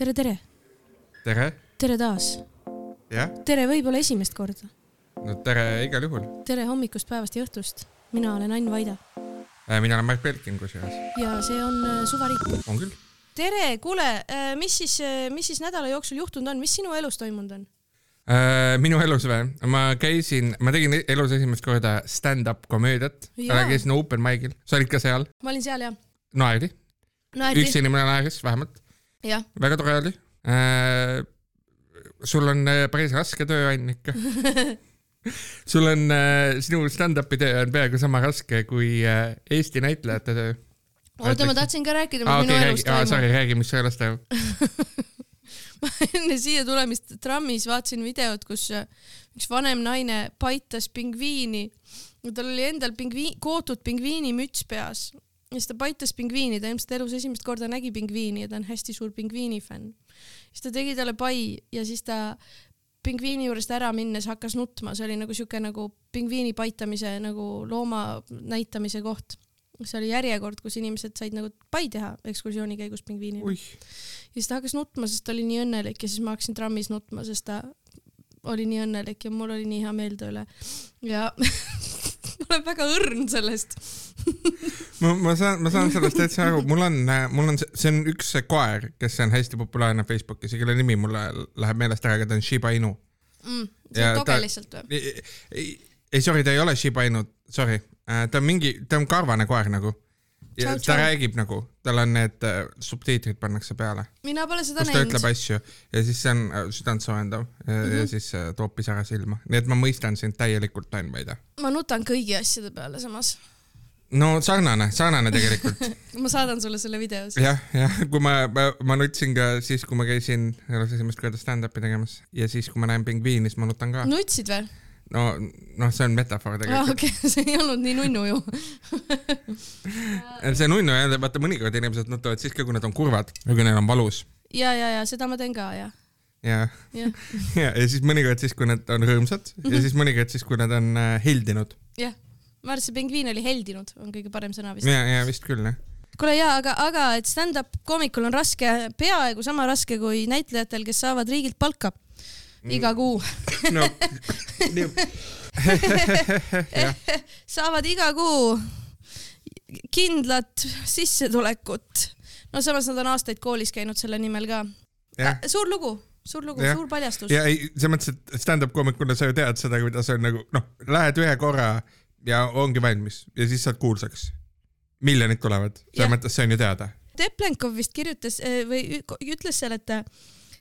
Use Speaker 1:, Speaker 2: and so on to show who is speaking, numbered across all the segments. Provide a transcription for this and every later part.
Speaker 1: tere, tere,
Speaker 2: tere,
Speaker 1: tere taas.
Speaker 2: jah,
Speaker 1: tere võib-olla esimest korda.
Speaker 2: no tere igal juhul.
Speaker 1: tere hommikust, päevast ja õhtust. mina olen Ain Vaida
Speaker 2: mina olen Mart Belkin kusjuures,
Speaker 1: ja see on äh, Suvariik.
Speaker 2: on küll.
Speaker 1: tere, kuule, mis siis, mis siis nädala jooksul juhtunud on, mis sinu elus toimunud on?
Speaker 2: minu elus või? ma käisin, ma tegin elus esimest korda stand-up komöödiat, käisin open mic'il, sa olid ka seal,
Speaker 1: ma olin seal jah.
Speaker 2: naerdi,
Speaker 1: naerdi
Speaker 2: üks, inimene naeris vähemalt. Väga tore oli. sul on äh, päris raske töö on ikka. sul on, sinu stand-up'i töö on peaaegu sama raske kui äh, Eesti näitlejate töö.
Speaker 1: oota, ma tahtsin ka rääkida, mis
Speaker 2: aa,
Speaker 1: minu
Speaker 2: okei,
Speaker 1: elus
Speaker 2: räägi,
Speaker 1: toimub.
Speaker 2: sorry, räägi, mis su elus toimub.
Speaker 1: ma enne siia tulemist trammis vaatasin videot, kus äh, üks vanem naine paitas pingviini. tal oli endal pingviin, kootud pingviinimüts peas ja siis ta paitas pingviini, ta ilmselt elus esimest korda nägi pingviini ja ta on hästi suur pingviinifänn. siis ta tegi talle pai ja siis ta pingviini juurest ära minnes hakkas nutma, see oli nagu siuke nagu pingviini paitamise nagu looma näitamise koht. see oli järjekord, kus inimesed said nagu pai teha ekskursiooni käigus pingviinile. ja siis ta hakkas nutma, sest ta oli nii õnnelik ja siis ma hakkasin trammis nutma, sest ta oli nii õnnelik ja mul oli nii hea meel ta üle. ja olen väga õrn sellest.
Speaker 2: ma, ma saan, ma saan sellest täitsa aru, mul on, mul on, see on üks koer, kes on hästi populaarne Facebookis ja kelle nimi mulle läheb meelest ära, aga ta on Shiba Inu.
Speaker 1: Mm, see
Speaker 2: Ja
Speaker 1: on toge
Speaker 2: ta-
Speaker 1: lihtsalt või?
Speaker 2: ei, sorry, ta ei ole Shiba Inu, sorry, ta on mingi, ta on karvane koer nagu. Ja ta räägib nagu, tal on need äh, subtiitrid pannakse peale,
Speaker 1: mina pole seda
Speaker 2: kus ta ütleb
Speaker 1: näinud.
Speaker 2: asju ja siis see on äh, südantsoojendav ja,
Speaker 1: Mhm.
Speaker 2: ja siis äh, toob pisara silma, nii et ma mõistan sind täielikult, Ain Vaida.
Speaker 1: ma nutan kõigi asjade peale samas.
Speaker 2: no sarnane, sarnane tegelikult
Speaker 1: ma saadan sulle selle video siis.
Speaker 2: jah, jah, kui ma, ma, ma nutsin ka siis, kui ma käisin elus esimest korda stand-up'i tegemas ja siis, kui ma näen pingviini, siis ma nutan ka.
Speaker 1: nutsid või?
Speaker 2: no, noh, see on metafoor tegelikult.
Speaker 1: okei, see ei olnud nii nunnu ju.
Speaker 2: see nunnu jälle, vaata mõnikord inimesed nutavad siis ka, kui nad on kurvad või kui neil on valus
Speaker 1: ja, ja, ja seda ma teen ka ja,
Speaker 2: ja,
Speaker 1: jah,
Speaker 2: ja, ja siis mõnikord siis, kui nad on rõõmsad ja siis mõnikord siis, kui nad on äh, heldinud.
Speaker 1: jah. ma arvan, et see pingviin oli heldinud, on kõige parem sõna vist.
Speaker 2: ja, ja vist küll jah.
Speaker 1: kuule jaa, aga, aga et stand-up koomikul on raske, peaaegu sama raske kui näitlejatel, kes saavad riigilt palka iga kuu.
Speaker 2: no
Speaker 1: saavad iga kuu kindlat sissetulekut. no samas nad on aastaid koolis käinud selle nimel ka.
Speaker 2: jah.
Speaker 1: suur lugu, suur lugu, suur paljastus.
Speaker 2: ja ei, selles mõttes, et stand-up koomikuna sa ju tead seda, kuidas on nagu noh, lähed ühe korra ja ongi valmis ja siis saad kuulsaks. miljonid tulevad, selles mõttes see on ju teada.
Speaker 1: Teplenkov vist kirjutas eh, või ütles seal, et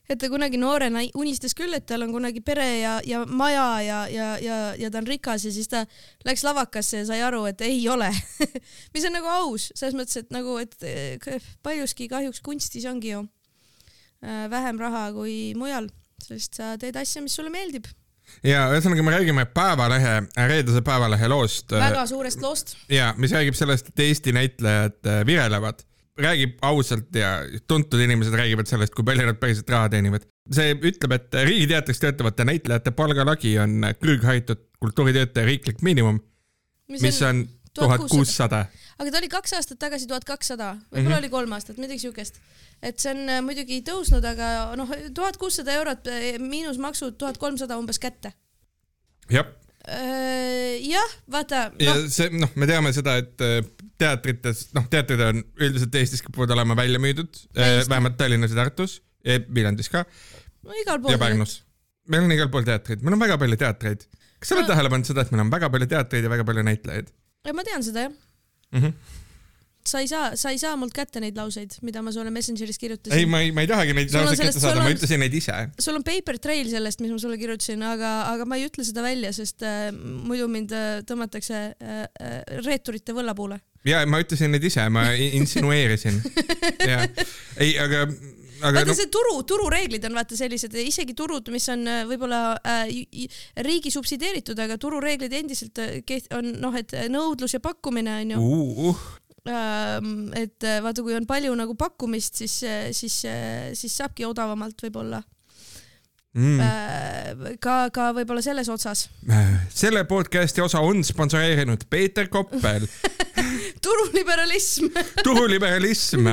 Speaker 1: et ta kunagi noorena unistas küll, et tal on kunagi pere ja, ja maja ja, ja, ja, ja ta on rikas ja siis ta läks lavakasse ja sai aru, et ei ole. mis on nagu aus, selles mõttes, et nagu, et eh, paljuski kahjuks kunstis ongi ju äh, vähem raha kui mujal, sest sa teed asja, mis sulle meeldib.
Speaker 2: ja ühesõnaga me räägime Päevalehe, reedese Päevalehe loost.
Speaker 1: väga suurest loost.
Speaker 2: ja mis räägib sellest, et Eesti näitlejad virelevad, räägib ausalt ja tuntud inimesed räägivad sellest, kui palju nad päriselt raha teenivad. see ütleb, et Riigiteatris töötavate näitlejate palgalagi on kõrgharitud kultuuritöötaja riiklik miinimum, mis on tuhat kuussada.
Speaker 1: aga ta oli kaks aastat tagasi tuhat kakssada, võib-olla mm. -hmm. oli kolm aastat, midagi siukest. et see on äh, muidugi tõusnud, aga noh, tuhat kuussada eurot äh, miinus maksud tuhat kolmsada umbes kätte.
Speaker 2: jah,
Speaker 1: jah, vaata,
Speaker 2: ja
Speaker 1: noh,
Speaker 2: see noh, me teame seda, et äh, teatrites, noh, teatrid on üldiselt Eestis kipuvad olema välja müüdud,
Speaker 1: Täiesti.
Speaker 2: vähemalt Tallinnas ja Tartus, Viljandis ka
Speaker 1: no igal
Speaker 2: ja
Speaker 1: pool.
Speaker 2: Pärnus. meil on igal pool teatreid, meil on väga palju teatreid. kas sa oled
Speaker 1: No-
Speaker 2: tähele pannud seda, et meil on väga palju teatreid ja väga palju näitlejaid
Speaker 1: ma tean seda jah.
Speaker 2: mm? -hmm.
Speaker 1: sa ei saa, sa ei saa mult kätte neid lauseid, mida ma sulle Messengeris
Speaker 2: ei,
Speaker 1: kirjutasin.
Speaker 2: ma ei, ma ei tahagi neid lauseid kätte saada, ma ütlesin neid ise.
Speaker 1: sul on paper trail sellest, mis ma sulle kirjutasin, aga, aga ma ei ütle seda välja, sest äh, muidu mind äh, tõmmatakse äh, äh, reeturite võllapuule.
Speaker 2: Ja ma ütlesin neid ise, ma insinueerisin. ja, ei, aga, aga
Speaker 1: vaata
Speaker 2: no,
Speaker 1: see turu, turureeglid on vaata sellised, isegi turud, mis on äh, võib-olla äh, riigi subsideeritud, aga turureeglid endiselt äh, keht- on noh, et nõudlus ja pakkumine on ju.
Speaker 2: uh, uh,
Speaker 1: et äh, vaata, kui on palju nagu pakkumist, siis, siis, siis saabki odavamalt võib-olla
Speaker 2: mm..
Speaker 1: ka, ka võib-olla selles otsas.
Speaker 2: selle podcasti osa on sponsoreerinud Peeter Koppel.
Speaker 1: turuliberalism.
Speaker 2: turuliberalism,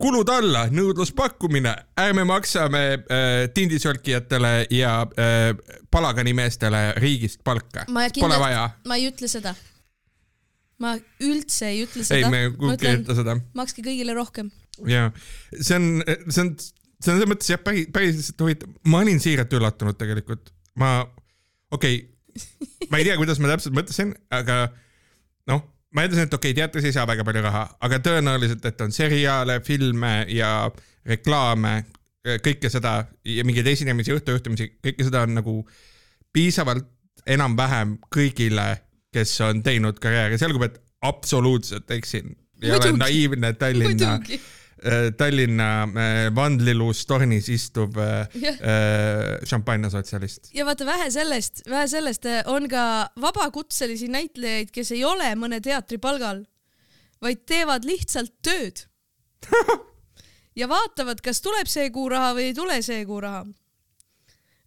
Speaker 2: kulud alla, nõudlus-pakkumine, ärme maksame äh, tindisolkijatele ja äh, palaganimeestele riigist palka. Pole vaja.,
Speaker 1: ma ei ütle seda. ma üldse ei ütle
Speaker 2: ei,
Speaker 1: seda.
Speaker 2: me
Speaker 1: ma
Speaker 2: kuhugi ei ütle seda.
Speaker 1: makske kõigile rohkem.
Speaker 2: ja see on, see on, see on selles mõttes jah, päris, päris huvitav. ma olin siiralt üllatunud tegelikult. ma, okei okay,, ma ei tea, kuidas ma täpselt mõtlesin, aga ma eeldasin, et okei okay,, teatris ei saa väga palju raha, aga tõenäoliselt, et on seriaale, filme ja reklaame, kõike seda ja mingeid esinemisi, õhtujuhtimisi, kõike seda on nagu piisavalt enam-vähem kõigile, kes on teinud karjääri, selgub, et absoluutselt eksin. ei ole
Speaker 1: Muidugi.
Speaker 2: naiivne Tallinna,
Speaker 1: muidugi.
Speaker 2: Tallinna äh, Vandlilus tornis istuv äh, äh, šampanjasotsialist.
Speaker 1: ja vaata vähe sellest, vähe sellest, on ka vabakutselisi näitlejaid, kes ei ole mõne teatri palgal, vaid teevad lihtsalt tööd. ja vaatavad, kas tuleb see kuu raha või ei tule see kuu raha.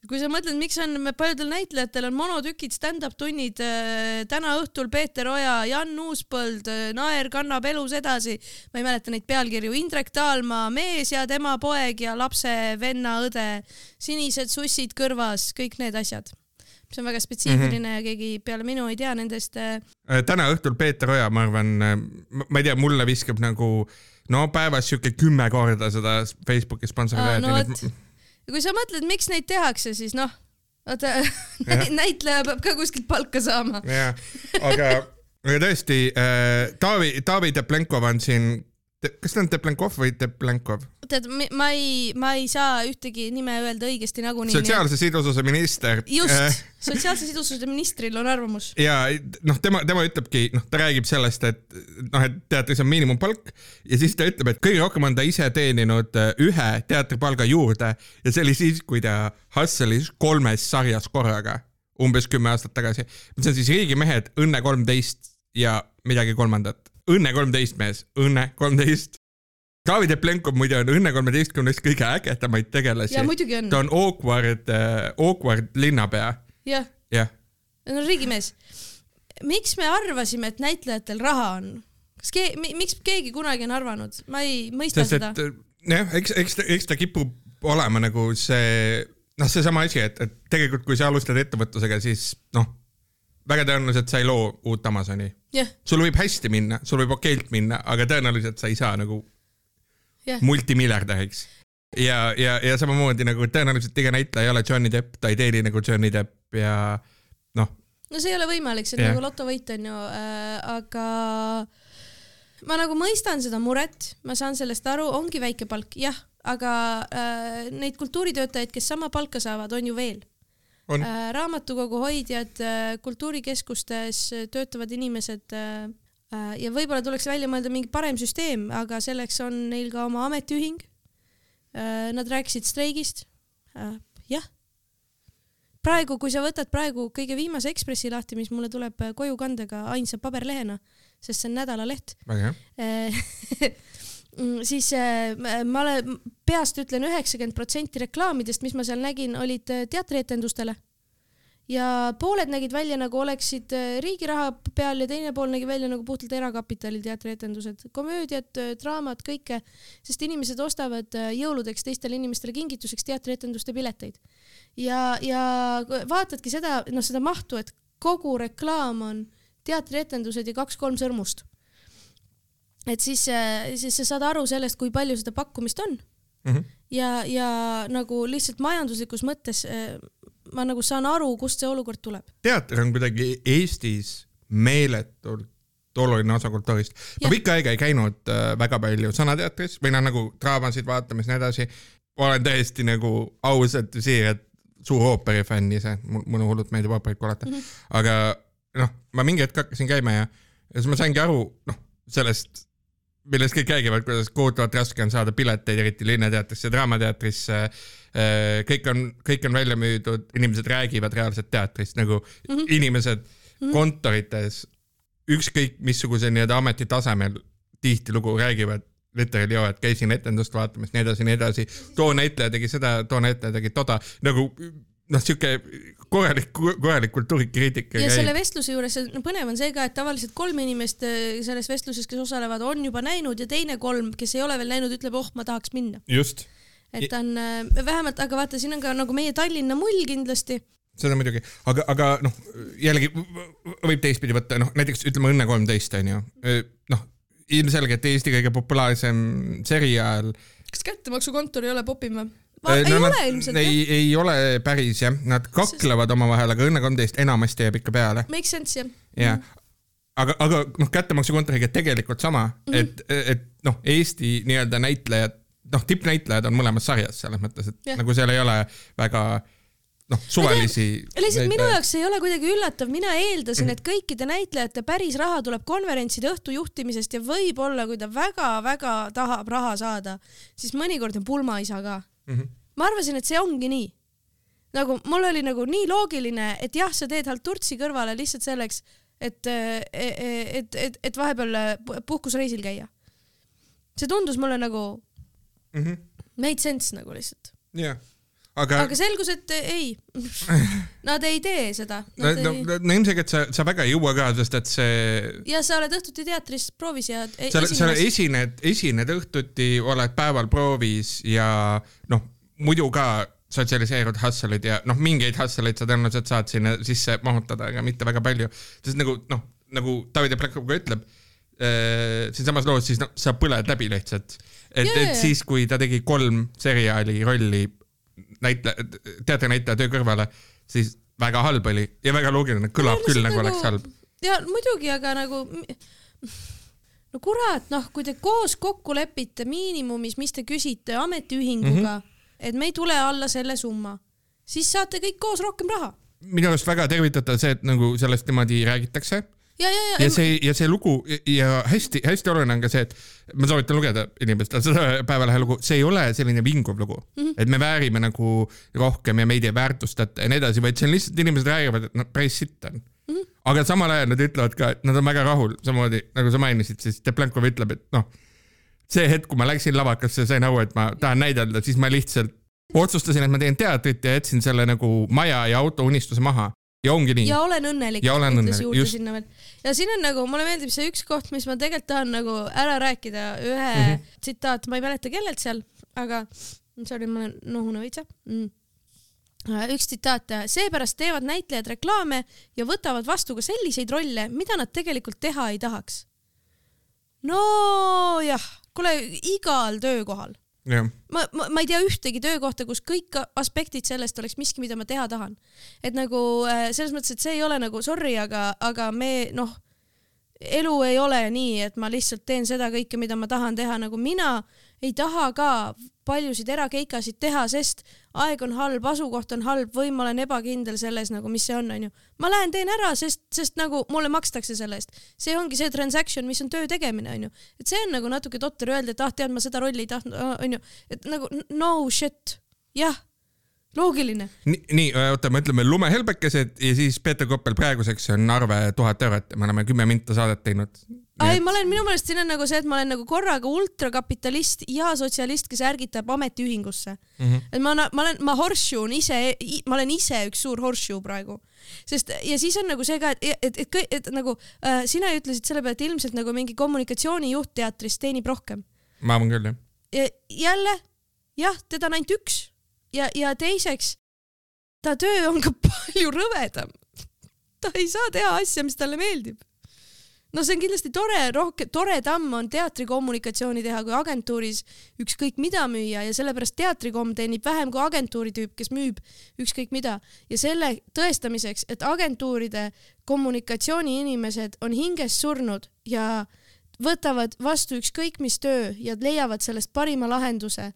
Speaker 1: Kui sa mõtled, miks on paljudel näitlejatel on monotükid stand-up tunnid äh, täna õhtul Peeter Oja, Jan Uuspõld, Naer kannab elus edasi, ma ei mäleta neid pealkirju, Indrek Taalma, mees ja tema poeg ja lapse venna õde, sinised sussid kõrvas, kõik need asjad. see on väga spetsiifiline mm -hmm. ja keegi peale minu ei tea nendest äh,
Speaker 2: Äh, täna õhtul Peeter Oja, ma arvan, ma ei tea, mulle viskab nagu no päevas siuke kümme korda seda Facebooki sponsori
Speaker 1: Aa, no ja kui sa mõtled, miks neid tehakse, siis noh, vaata näitleja peab ka kuskilt palka saama.
Speaker 2: jah, aga, aga tõesti äh,, Taavi, Taavi Teplenkov on siin, kas ta on Teplenkov või Teplenkov?
Speaker 1: tead, ma ei, ma ei saa ühtegi nime öelda õigesti nagunii.
Speaker 2: sotsiaalse sidususe minister.
Speaker 1: just, sotsiaalse sidususe ministril on arvamus.
Speaker 2: ja noh, tema, tema ütlebki, noh, ta räägib sellest, et noh, et teatris on miinimumpalk ja siis ta ütleb, et kõige rohkem on ta ise teeninud äh, ühe teatripalga juurde ja see oli siis, kui ta hustle'is kolmes sarjas korraga umbes kümme aastat tagasi. see on siis Riigimehed, Õnne kolmteist ja midagi kolmandat. Õnne kolmteist mees, Õnne kolmteist. Taavi Teplenkov muide on Õnne kolmeteistkümnest kõige ägedamaid tegelasi ta, on awkward äh,, awkward linnapea,
Speaker 1: jah,
Speaker 2: jah.
Speaker 1: no riigimees. miks me arvasime, et näitlejatel raha on? kas ke-, miks keegi kunagi on arvanud, ma ei mõista
Speaker 2: sest
Speaker 1: seda
Speaker 2: et. jah, eks, eks, eks ta kipub olema nagu see noh, seesama asi, et, et tegelikult kui sa alustad ettevõtlusega, siis noh, väga tõenäoliselt sa ei loo uut Amazoni.
Speaker 1: jah,
Speaker 2: sul võib hästi minna, sul võib okeilt minna, aga tõenäoliselt sa ei saa nagu
Speaker 1: jah,
Speaker 2: multimiljardäriks. ja, ja, ja samamoodi nagu tõenäoliselt iga näitleja ei ole Johnny Depp, ta ei teeni nagu Johnny Depp ja noh,
Speaker 1: no see ei ole võimalik, see on
Speaker 2: Jah.
Speaker 1: nagu lotovõit onju äh,, aga ma nagu mõistan seda muret, ma saan sellest aru, ongi väike palk, jah, aga äh, neid kultuuritöötajaid, kes sama palka saavad, on ju veel äh,. raamatukogu hoidjad äh,, kultuurikeskustes äh, töötavad inimesed ja võib-olla tuleks välja mõelda mingi parem süsteem, aga selleks on neil ka oma ametiühing. Nad rääkisid streigist jah. praegu, kui sa võtad praegu kõige viimase Ekspressi lahti, mis mulle tuleb äh, kojukandega ainsa paberlehena, sest see on nädalaleht,
Speaker 2: väga hea.
Speaker 1: Mm, siis äh, ma olen, peast ütlen üheksakümmend protsenti reklaamidest, mis ma seal nägin, olid äh, teatrietendustele. ja pooled nägid välja nagu oleksid äh, riigi raha peal ja teine pool nägi välja nagu puhtalt erakapitali teatrietendused, komöödiad, draamad, kõike, sest inimesed ostavad jõuludeks teistele inimestele kingituseks teatrietenduste pileteid. ja, ja vaatadki seda, noh seda mahtu, et kogu reklaam on teatrietendused ja kaks-kolm sõrmust et siis, siis sa saad aru sellest, kui palju seda pakkumist on
Speaker 2: Mhm.
Speaker 1: ja, ja nagu lihtsalt majanduslikus mõttes eh, ma nagu saan aru, kust see olukord tuleb.
Speaker 2: teater on kuidagi Eestis meeletult oluline osa kultuurist. ma pikka aega ei käinud äh, väga palju Sõnateatris või noh, nagu draamasid vaatamas ja nii edasi. olen täiesti nagu ausalt ja siiralt suur ooperifänn ise, mulle hullult meeldib ooperit kuulata mm, -hmm. aga noh, ma mingi hetk hakkasin käima ja, ja siis ma saingi aru, noh, sellest, millest kõik räägivad, kuidas kohutavalt raske on saada pileteid, eriti Linnateatrisse, Draamateatrisse. kõik on, kõik on välja müüdud, inimesed räägivad reaalselt teatrist nagu mm -hmm. inimesed mm -hmm. kontorites, ükskõik missuguse nii-öelda ameti tasemel tihtilugu räägivad literaali joo, et käisin etendust vaatamas, nii edasi, nii edasi. too näitleja tegi seda, too näitleja tegi toda, nagu noh, sihuke korralik, korralik kultuurikriitika.
Speaker 1: ja selle vestluse juures no, põnev on see ka, et tavaliselt kolm inimest äh, selles vestluses, kes osalevad, on juba näinud ja teine kolm, kes ei ole veel näinud, ütleb, oh, ma tahaks minna.
Speaker 2: just,
Speaker 1: et ta on äh, vähemalt, aga vaata, siin on ka nagu meie Tallinna mull kindlasti.
Speaker 2: seda muidugi, aga, aga noh, jällegi võib teistpidi võtta, noh näiteks ütleme Õnne kolmteist onju, noh ilmselgelt Eesti kõige populaarsem seriaal.
Speaker 1: kas kättemaksukontor ei ole popim või? Ei
Speaker 2: no,
Speaker 1: ole ilmselt jah.
Speaker 2: ei, ei ole päris jah, nad kaklevad omavahel, aga Õnne kolmteist enamasti jääb ikka peale
Speaker 1: Make sense jah.
Speaker 2: ja aga, aga noh, kättemaksukontoriga tegelikult sama mm. -hmm. et, et noh, Eesti nii-öelda näitlejad, noh, tippnäitlejad on mõlemas sarjas selles mõttes, et
Speaker 1: Jah.
Speaker 2: yeah. nagu seal ei ole väga noh, suvalisi.
Speaker 1: lihtsalt minu jaoks ei ole kuidagi üllatav, mina eeldasin, et kõikide näitlejate päris raha tuleb konverentside õhtu juhtimisest ja võib-olla, kui ta väga-väga tahab raha saada, siis mõnikord on pulmaisa ka
Speaker 2: mm. -hmm.
Speaker 1: ma arvasin, et see ongi nii. nagu mul oli nagu nii loogiline, et jah, sa teed halturtsi kõrvale lihtsalt selleks, et, et, et, et vahepeal puhkusreisil käia. see tundus mulle nagu
Speaker 2: Mm -hmm.
Speaker 1: made sense nagu lihtsalt,
Speaker 2: jah, aga,
Speaker 1: aga selgus, et ei, nad ei tee seda.
Speaker 2: no, no, no, no ilmselgelt sa, sa väga ei jõua ka, sest et see
Speaker 1: ja sa oled õhtuti teatris proovis ja e-
Speaker 2: sa, sa esined, esined õhtuti, oled päeval proovis ja noh, muidu ka sotsialiseerud hustle'id ja noh, mingeid hustle'id sa tõenäoliselt saad sinna sisse mahutada, aga mitte väga palju, sest nagu noh, nagu David Jeplakov ka ütleb äh, siinsamas loos, siis noh, sa põled läbi lihtsalt. et et siis, kui ta tegi kolm seriaali rolli näitleja, teatrinäitleja töö kõrvale, siis väga halb oli ja väga loogiline, kõlab küll
Speaker 1: lihtsalt
Speaker 2: nagu oleks halb.
Speaker 1: ja muidugi, aga nagu no kurat, noh, kui te koos kokku lepite miinimumis, mis te küsite ametiühinguga mm. -hmm. et me ei tule alla selle summa, siis saate kõik koos rohkem raha.
Speaker 2: minu arust väga tervitatav see, et nagu sellest niimoodi räägitakse
Speaker 1: ja, ja, ja,
Speaker 2: ja see ja see lugu ja hästi-hästi oluline on ka see, et ma soovitan lugeda inimestele seda Päevalehe lugu, see ei ole selline vinguv lugu mm, -hmm. et me väärime nagu rohkem ja meid ei väärtustata ja nii edasi, vaid see on lihtsalt inimesed räägivad, et noh, päris sitt on mm. -hmm. aga samal ajal nad ütlevad ka, et nad on väga rahul, samamoodi nagu sa mainisid, siis Teplankov ütleb, et noh, see hetk, kui ma läksin lavakasse ja sain aru, et ma tahan näidelda, siis ma lihtsalt otsustasin, et ma teen teatrit ja jätsin selle nagu maja ja auto unistuse maha ja ongi nii.
Speaker 1: ja olen õnnelik,
Speaker 2: Ja olen õnnelik, just.
Speaker 1: ja siin on nagu, mulle meeldib see üks koht, mis ma tegelikult tahan nagu ära rääkida, ühe mm. -hmm. tsitaat, ma ei mäleta, kellelt seal, aga sorry, ma olen nohune veitsa mm.. üks tsitaat, seepärast teevad näitlejad reklaame ja võtavad vastu ka selliseid rolle, mida nad tegelikult teha ei tahaks. nojah, kuule igal töökohal ma, ma, ma ei tea ühtegi töökohta, kus kõik aspektid sellest oleks miski, mida ma teha tahan. et nagu äh, selles mõttes, et see ei ole nagu sorry, aga, aga me noh, elu ei ole nii, et ma lihtsalt teen seda kõike, mida ma tahan teha, nagu mina ei taha ka paljusid erakeikasid teha, sest aeg on halb, asukoht on halb või ma olen ebakindel selles nagu, mis see on, onju. ma lähen teen ära, sest, sest nagu mulle makstakse selle eest. see ongi see transaction, mis on töö tegemine, onju. et see on nagu natuke totter öelda, et ah, tead, ma seda rolli ei tahtnud, onju. et nagu no shit, jah, loogiline.
Speaker 2: nii, nii, oota, me ütleme lumehelbekesed ja siis Peeter Koppel praeguseks on arve tuhat eurot me oleme kümme minta saadet teinud.
Speaker 1: ei, ma olen, minu meelest siin on nagu see, et ma olen nagu korraga ultrakapitalist ja sotsialist, kes ärgitab ametiühingusse mm. -hmm. et ma, ma olen, ma horseshoe on ise, ma olen ise üks suur horseshoe praegu. sest ja siis on nagu see ka, et, et, et, et, et nagu äh, sina ütlesid selle peale, et ilmselt nagu mingi kommunikatsioonijuht teatris teenib rohkem.
Speaker 2: ma arvan küll, jah.
Speaker 1: ja jälle jah, teda on ainult üks ja, ja teiseks ta töö on ka palju rõvedam. ta ei saa teha asja, mis talle meeldib. No see on kindlasti tore, rohkem, toredam on teatrikommunikatsiooni teha kui agentuuris ükskõik mida müüa ja sellepärast teatrikomm teenib vähem kui agentuuri tüüp, kes müüb ükskõik mida. Ja selle tõestamiseks, et agentuuride kommunikatsiooniinimesed on hinges surnud ja võtavad vastu ükskõik mis töö ja leiavad sellest parima lahenduse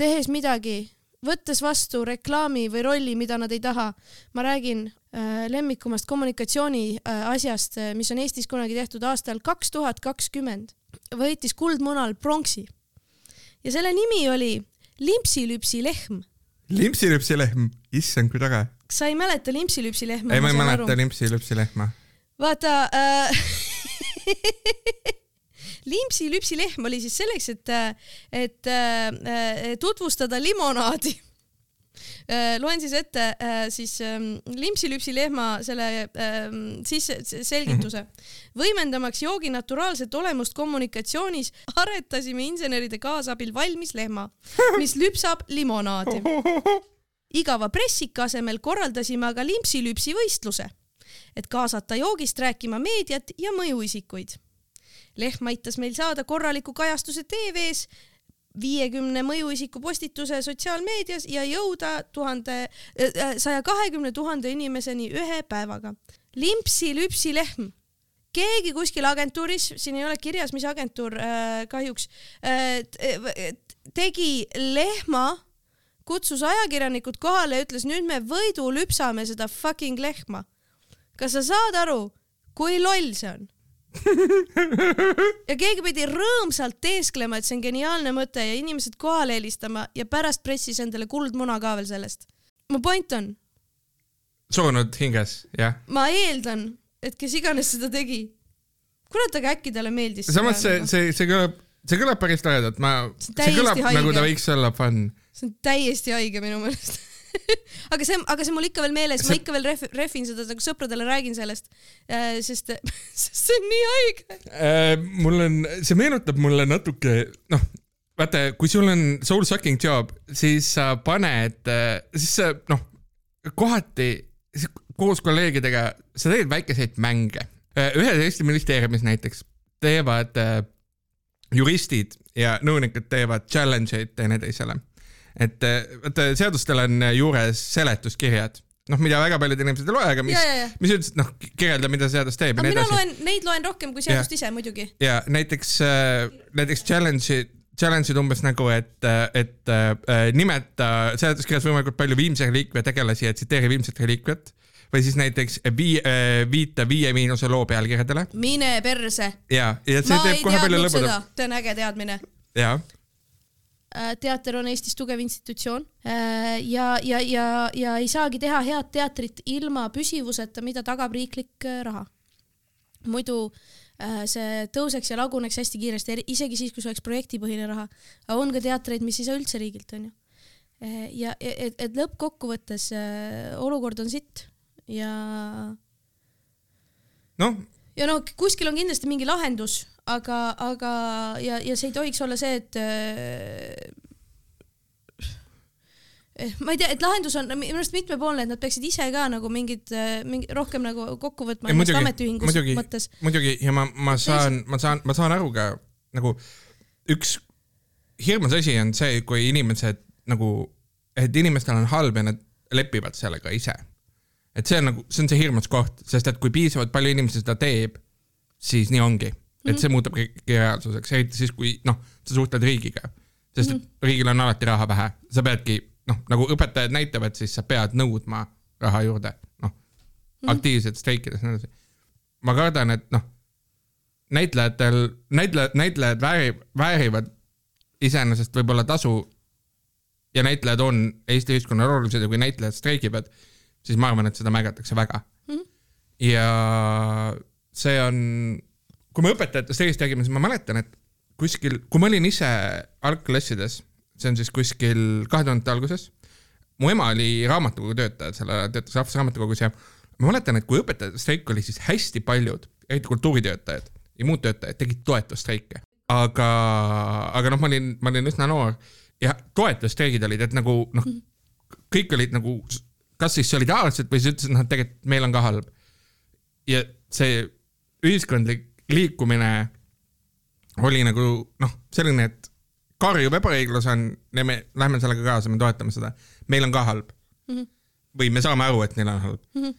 Speaker 1: tehes midagi, võttes vastu reklaami või rolli, mida nad ei taha. ma räägin äh, lemmikumast kommunikatsiooni äh, asjast, mis on Eestis kunagi tehtud aastal kaks tuhat kakskümmend. võitis kuldmunal pronksi ja selle nimi oli Limpsi-lüpsi lehm.
Speaker 2: limpsi-lüpsi lehm, issand, kui tore.
Speaker 1: sa ei mäleta Limpsi-lüpsi lehma?
Speaker 2: ei, ma ei mäleta limpsi-lüpsi lehma.
Speaker 1: vaata äh. limpsi-lüpsi lehm oli siis selleks, et, et tutvustada limonaadi. loen siis ette siis ähm, limpsi-lüpsi lehma selle ähm, sisse selgituse. võimendamaks joogi naturaalset olemust kommunikatsioonis, aretasime inseneride kaasabil valmis lehma, mis lüpsab limonaadi. igava pressika asemel korraldasime aga limpsi-lüpsi võistluse, et kaasata joogist rääkima meediat ja mõjuisikuid lehm aitas meil saada korraliku kajastuse TV-s viiekümne mõjuisiku postituse sotsiaalmeedias ja jõuda tuhande, äh, saja kahekümne tuhande inimeseni ühe päevaga. limpsi-lüpsi lehm. keegi kuskil agentuuris, siin ei ole kirjas, mis agentuur äh, kahjuks äh,, tegi lehma, kutsus ajakirjanikud kohale ja ütles, nüüd me võidu lüpsame seda fucking lehma. kas sa saad aru, kui loll see on? Ja keegi pidi rõõmsalt teesklema, et see on geniaalne mõte ja inimesed kohale helistama ja pärast pressis endale kuldmuna ka veel sellest. mu point on.
Speaker 2: surnud hinges, jah?
Speaker 1: ma eeldan, et kes iganes seda tegi, kurat, aga äkki talle meeldis.
Speaker 2: samas see, see, see kõlab, see kõlab päris toredalt, ma, see kõlab haige. nagu ta võiks olla fun.
Speaker 1: see on täiesti haige minu meelest aga see, aga see mul ikka veel meeles see..., ma ikka veel ref, refin seda, nagu sõpradele räägin sellest äh,, sest, sest see on nii haige
Speaker 2: äh,. mul on, see meenutab mulle natuke, noh, vaata, kui sul on soul sucking job, siis sa paned, äh, siis sa noh, kohati koos kolleegidega sa teed väikeseid mänge. Äh, ühes Eesti ministeeriumis näiteks teevad äh, juristid ja nõunikud teevad challenge eid teineteisele et eh, vaata seadustel on juures seletuskirjad noh, mida väga paljud inimesed ei loe, aga mis, mis üldiselt noh, kirjeldab, mida seadus teeb
Speaker 1: ja nii edasi. mina loen, neid loen rohkem kui seadust ja. ise muidugi.
Speaker 2: ja näiteks, näiteks challenge'i, challenge'id umbes nagu, et, et äh, nimeta seletuskirjas võimalikult palju Viimse reliikvia tegelasi ja tsiteeri Viimset reliikviat või siis näiteks vii- äh,, viita Viie Miinuse loo pealkirjadele.
Speaker 1: mine perse.
Speaker 2: ja, ja see ma teeb kohe palju lõbudam.
Speaker 1: see on äge teadmine.
Speaker 2: jaa
Speaker 1: teater on Eestis tugev institutsioon äh, ja, ja, ja, ja ei saagi teha head teatrit ilma püsivuseta, mida tagab riiklik äh, raha. muidu see tõuseks ja laguneks hästi kiiresti, isegi siis, kui see oleks projektipõhine raha. aga on ka teatreid, mis ei saa üldse riigilt, onju. ja et, et lõppkokkuvõttes olukord on sitt ja.
Speaker 2: noh.
Speaker 1: Ja noh, kuskil on kindlasti mingi lahendus aga, aga ja, ja see ei tohiks olla see, et äh, ma ei tea, et lahendus on minu arust mitmepoolne, et nad peaksid ise ka nagu mingid, äh, mingi rohkem nagu kokku võtma ennast ametiühingus mõttes.
Speaker 2: muidugi ja ma, ma saan, ma saan, ma saan aru ka nagu üks hirmus asi on see, kui inimesed nagu, et inimestel on halb ja nad lepivad sellega ise. Et see on nagu, see on see hirmus koht, sest et kui piisavalt palju inimesi seda teeb, siis nii ongi et see muutub kõik reaalsuseks, eriti siis, kui noh, sa suhtled riigiga. sest et -hmm. riigil on alati raha vähe, sa peadki noh, nagu õpetajad näitavad, siis sa pead nõudma raha juurde, noh -hmm. aktiivselt streikides ja nii edasi. ma kardan, et noh, näitlejatel, näitlejad, näitlejad vääri-, väärivad iseenesest võib-olla tasu ja näitlejad on Eesti ühiskonnale olulised ja kui näitlejad streigivad, siis ma arvan, et seda märgatakse väga mm. -hmm. ja see on kui me õpetajatest õigesti räägime, siis ma mäletan, et kuskil, kui ma olin ise algklassides, see on siis kuskil kahe tuhandete alguses, mu ema oli raamatukogu töötaja, sel ajal töötas Rahvusraamatukogus ja ma mäletan, et kui õpetajate streik oli, siis hästi paljud, eriti kultuuritöötajad ja muud töötajad tegid toetusstreike. aga, aga noh, ma olin, ma olin üsna noor ja toetusstreigid olid, et nagu noh, kõik olid nagu kas siis solidaarsed või siis ütlesid, noh, et tegelikult meil on ka halb. ja see ühiskondlik liikumine oli nagu noh, selline, et karjuv ebaõiglus on ja me lähme sellega kaasa, me toetame seda. meil on ka halb mm. -hmm. või me saame aru, et neil on halb mm. -hmm.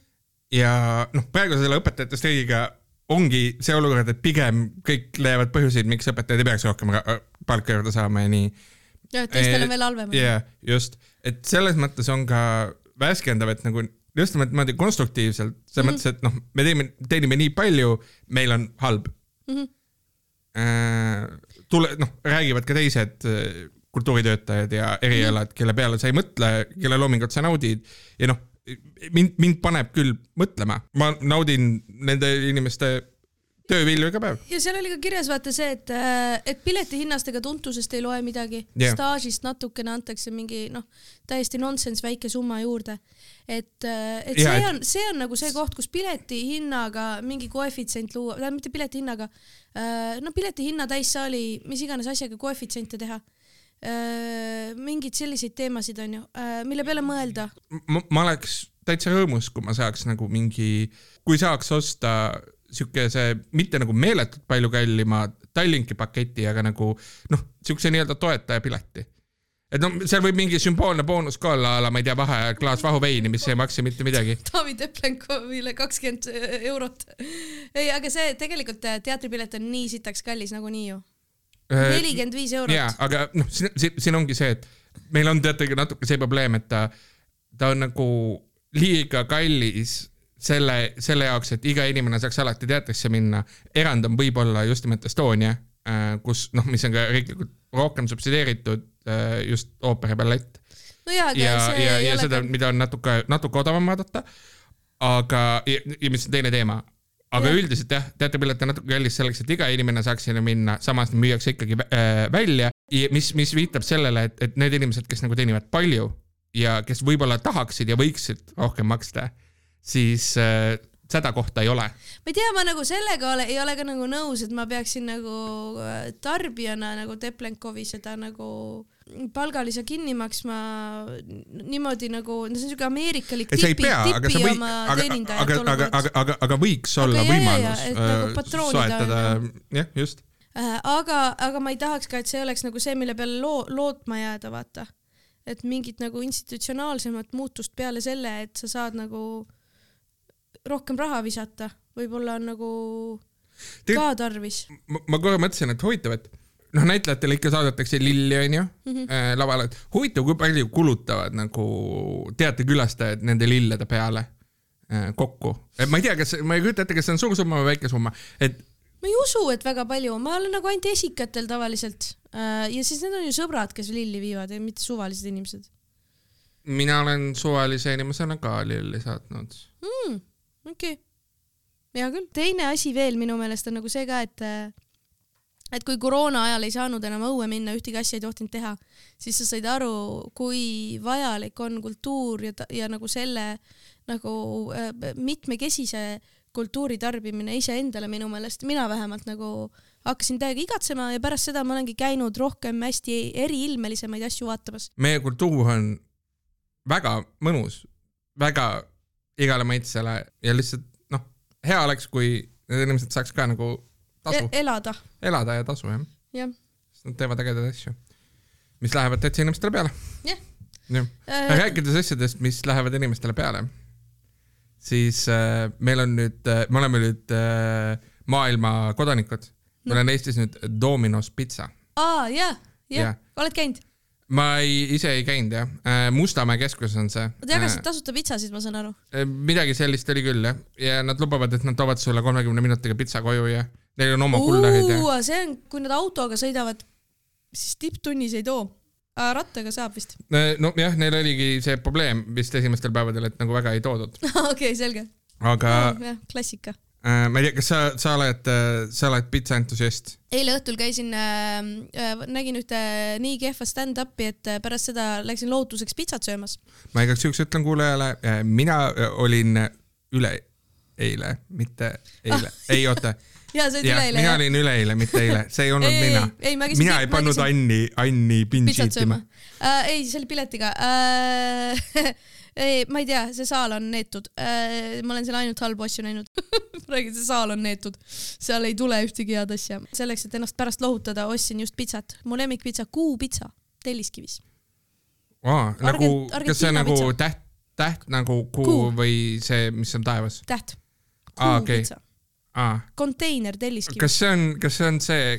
Speaker 2: ja noh, praegu selle õpetajate streigiga ongi see olukord, et pigem kõik leiavad põhjuseid, miks õpetajad ei peaks rohkem palka juurde saama ja nii.
Speaker 1: ja, et teistel on veel halvem.
Speaker 2: jah, just, et selles mõttes on ka värskendav, et nagu just nimelt niimoodi konstruktiivselt, selles mm -hmm. mõttes, et noh, me teeme, teenime nii palju, meil on halb mm. -hmm. tule, noh, räägivad ka teised äh, kultuuritöötajad ja erialad mm, -hmm. kelle peale sa ei mõtle, kelle loomingut sa naudid ja noh, mind, mind paneb küll mõtlema, ma naudin nende inimeste töövilju iga päev.
Speaker 1: ja seal oli ka kirjas vaata see, et, et piletihinnast ega tuntusest ei loe midagi yeah.. staažist natukene antakse mingi noh, täiesti nonsense väike summa juurde. et, et
Speaker 2: Jaa,
Speaker 1: see on, see on nagu see koht, kus piletihinnaga mingi koefitsient luua, tähendab mitte piletihinnaga, no piletihinna täissaali, mis iganes asjaga koefitsiente teha. mingeid selliseid teemasid on ju, mille peale mõelda.
Speaker 2: ma, ma oleks täitsa rõõmus, kui ma saaks nagu mingi, kui saaks osta siukese mitte nagu meeletult palju kallima Tallinki paketi, aga nagu noh, siukse nii-öelda toetajapileti. et no seal võib mingi sümboolne boonus ka olla, a la ma ei tea, vaheaja klaas vahuveini, mis ei maksa mitte midagi.
Speaker 1: Taavi Teplenkovile kakskümmend eurot. ei, aga see tegelikult äh, teatripilet on nii sitaks kallis nagunii ju. nelikümmend viis eurot
Speaker 2: Äh, jaa, aga noh, siin, siin ongi see, et meil on teatega natuke see probleem, et ta, ta on nagu liiga kallis selle, selle jaoks, et iga inimene saaks alati teatrisse minna. erand on võib-olla just nimelt Estonia, kus noh, mis on ka riiklikult rohkem subsideeritud, just ooper ja ballett
Speaker 1: no jaa, aga
Speaker 2: ja,
Speaker 1: see
Speaker 2: ja,
Speaker 1: ei
Speaker 2: ja
Speaker 1: ole
Speaker 2: seda, mida on natuke, natuke odavam vaadata. aga, ja, mis on teine teema, aga ja. üldiselt jah, teatripilet on natuke kallis selleks, et iga inimene saaks sinna minna, samas müüakse ikkagi äh, välja, mis, mis viitab sellele, et, et need inimesed, kes nagu teenivad palju ja kes võib-olla tahaksid ja võiksid rohkem maksta, siis äh, seda kohta ei ole.
Speaker 1: ma ei tea, ma nagu sellega ole, ei ole ka nagu nõus, et ma peaksin nagu äh, tarbijana nagu Teplenkovi seda nagu palgalisa kinni maksma niimoodi nagu, no see on siuke ameerikalik tipi,
Speaker 2: aga
Speaker 1: tipi
Speaker 2: sa võid,
Speaker 1: oma
Speaker 2: aga,
Speaker 1: teenindajat
Speaker 2: aga, aga, aga, aga, aga võiks olla
Speaker 1: jaa, jaa,
Speaker 2: võimalus
Speaker 1: et nagu
Speaker 2: äh,
Speaker 1: patroonida
Speaker 2: soetada
Speaker 1: on,,
Speaker 2: jah, just.
Speaker 1: Äh, aga, aga ma ei tahaks ka, et see oleks nagu see, mille peale loo-, lootma jääda, vaata. et mingit nagu institutsionaalsemat muutust peale selle, et sa saad nagu rohkem raha visata, võib-olla on nagu
Speaker 2: Te-
Speaker 1: ka tarvis.
Speaker 2: ma, korra mõtlesin, et huvitav, et noh, näitlejatele ikka saadetakse lilli, onju, lavale, et huvitav, kui palju kulutavad nagu teatrikülastajad nende lillede peale äh, kokku. ma ei tea, kas, ma ei kujuta ette, kas see on suur summa või väike summa, et
Speaker 1: ma ei usu, et väga palju, ma olen nagu ainult esikatel tavaliselt äh, ja siis need on ju sõbrad, kes lilli viivad ja mitte suvalised inimesed
Speaker 2: mina olen suvalise inimesena ka lilli saatnud.
Speaker 1: mm,. Okei okay., hea küll. teine asi veel minu meelest on nagu see ka, et äh, et kui koroona ajal ei saanud enam õue minna, ühtegi asja ei tohtinud teha, siis sa said aru, kui vajalik on kultuur ja, ja nagu selle nagu äh, mitmekesise kultuuri tarbimine iseendale minu meelest, mina vähemalt nagu hakkasin täiega igatsema ja pärast seda ma olengi käinud rohkem hästi eriilmelisemaid asju vaatamas.
Speaker 2: meie kultuur on väga mõnus, väga igale maitsele ja lihtsalt noh, hea oleks, kui need inimesed saaks ka nagu tasu,
Speaker 1: elada,
Speaker 2: elada ja tasu jah,
Speaker 1: jah.
Speaker 2: sest nad teevad ägedaid asju, mis lähevad täitsa inimestele peale.
Speaker 1: jah.
Speaker 2: jah, rääkides asjadest, mis lähevad inimestele peale, siis äh, meil on nüüd äh,, me oleme nüüd äh, maailma kodanikud, meil on Eestis nüüd Domino's pitsa.
Speaker 1: aa, jah Jah., oled käinud?
Speaker 2: Ma ei, ise ei käinud jah, Mustamäe keskuses on see.
Speaker 1: Nad jagasid tasuta pitsasid, ma saan aru.
Speaker 2: midagi sellist oli küll jah, ja nad lubavad, et nad toovad sulle kolmekümne minutiga pitsa koju ja neil on oma kullerid ja
Speaker 1: see on, kui nad autoga sõidavad, siis tipptunnis ei too. rattaga saab vist.
Speaker 2: nojah, neil oligi see probleem vist esimestel päevadel, et nagu väga ei toodud,
Speaker 1: okei, selge.
Speaker 2: aga
Speaker 1: klassika.
Speaker 2: Äh, ma ei tea, kas sa, sa oled, sa oled pitsa entusiast?
Speaker 1: eile õhtul käisin äh,, äh, nägin ühte nii kehva stand-up'i, et äh, pärast seda läksin lohutuseks pitsat söömas.
Speaker 2: ma igaks juhuks ütlen kuulajale, mina äh, olin üle eile, mitte eile, ei oota,
Speaker 1: ja see oli
Speaker 2: jah,
Speaker 1: üleeile
Speaker 2: mina
Speaker 1: jah?
Speaker 2: olin üleeile, mitte eile, see ei olnud
Speaker 1: Ei,
Speaker 2: mina mina ei
Speaker 1: ma
Speaker 2: pannud Anni, Anni binge
Speaker 1: pitsat
Speaker 2: eat ima
Speaker 1: sööma. äh,. ei, see oli piletiga äh. ma ei tea, see saal on neetud äh,. ma olen seal ainult halbu asju näinud. räägin, see saal on neetud, seal ei tule ühtegi head asja. selleks, et ennast pärast lohutada, ostsin just pitsat, mu lemmikpitsa, kuupitsa Telliskivis.
Speaker 2: Aa, nagu
Speaker 1: Argent-,
Speaker 2: kas see nagu
Speaker 1: pitsa.
Speaker 2: täht, täht nagu kuu,
Speaker 1: Kuu.
Speaker 2: või see, mis on taevas
Speaker 1: täht. Kuupitsa okay.,
Speaker 2: ah,?
Speaker 1: konteiner Telliskivis.
Speaker 2: kas see on, kas see on see,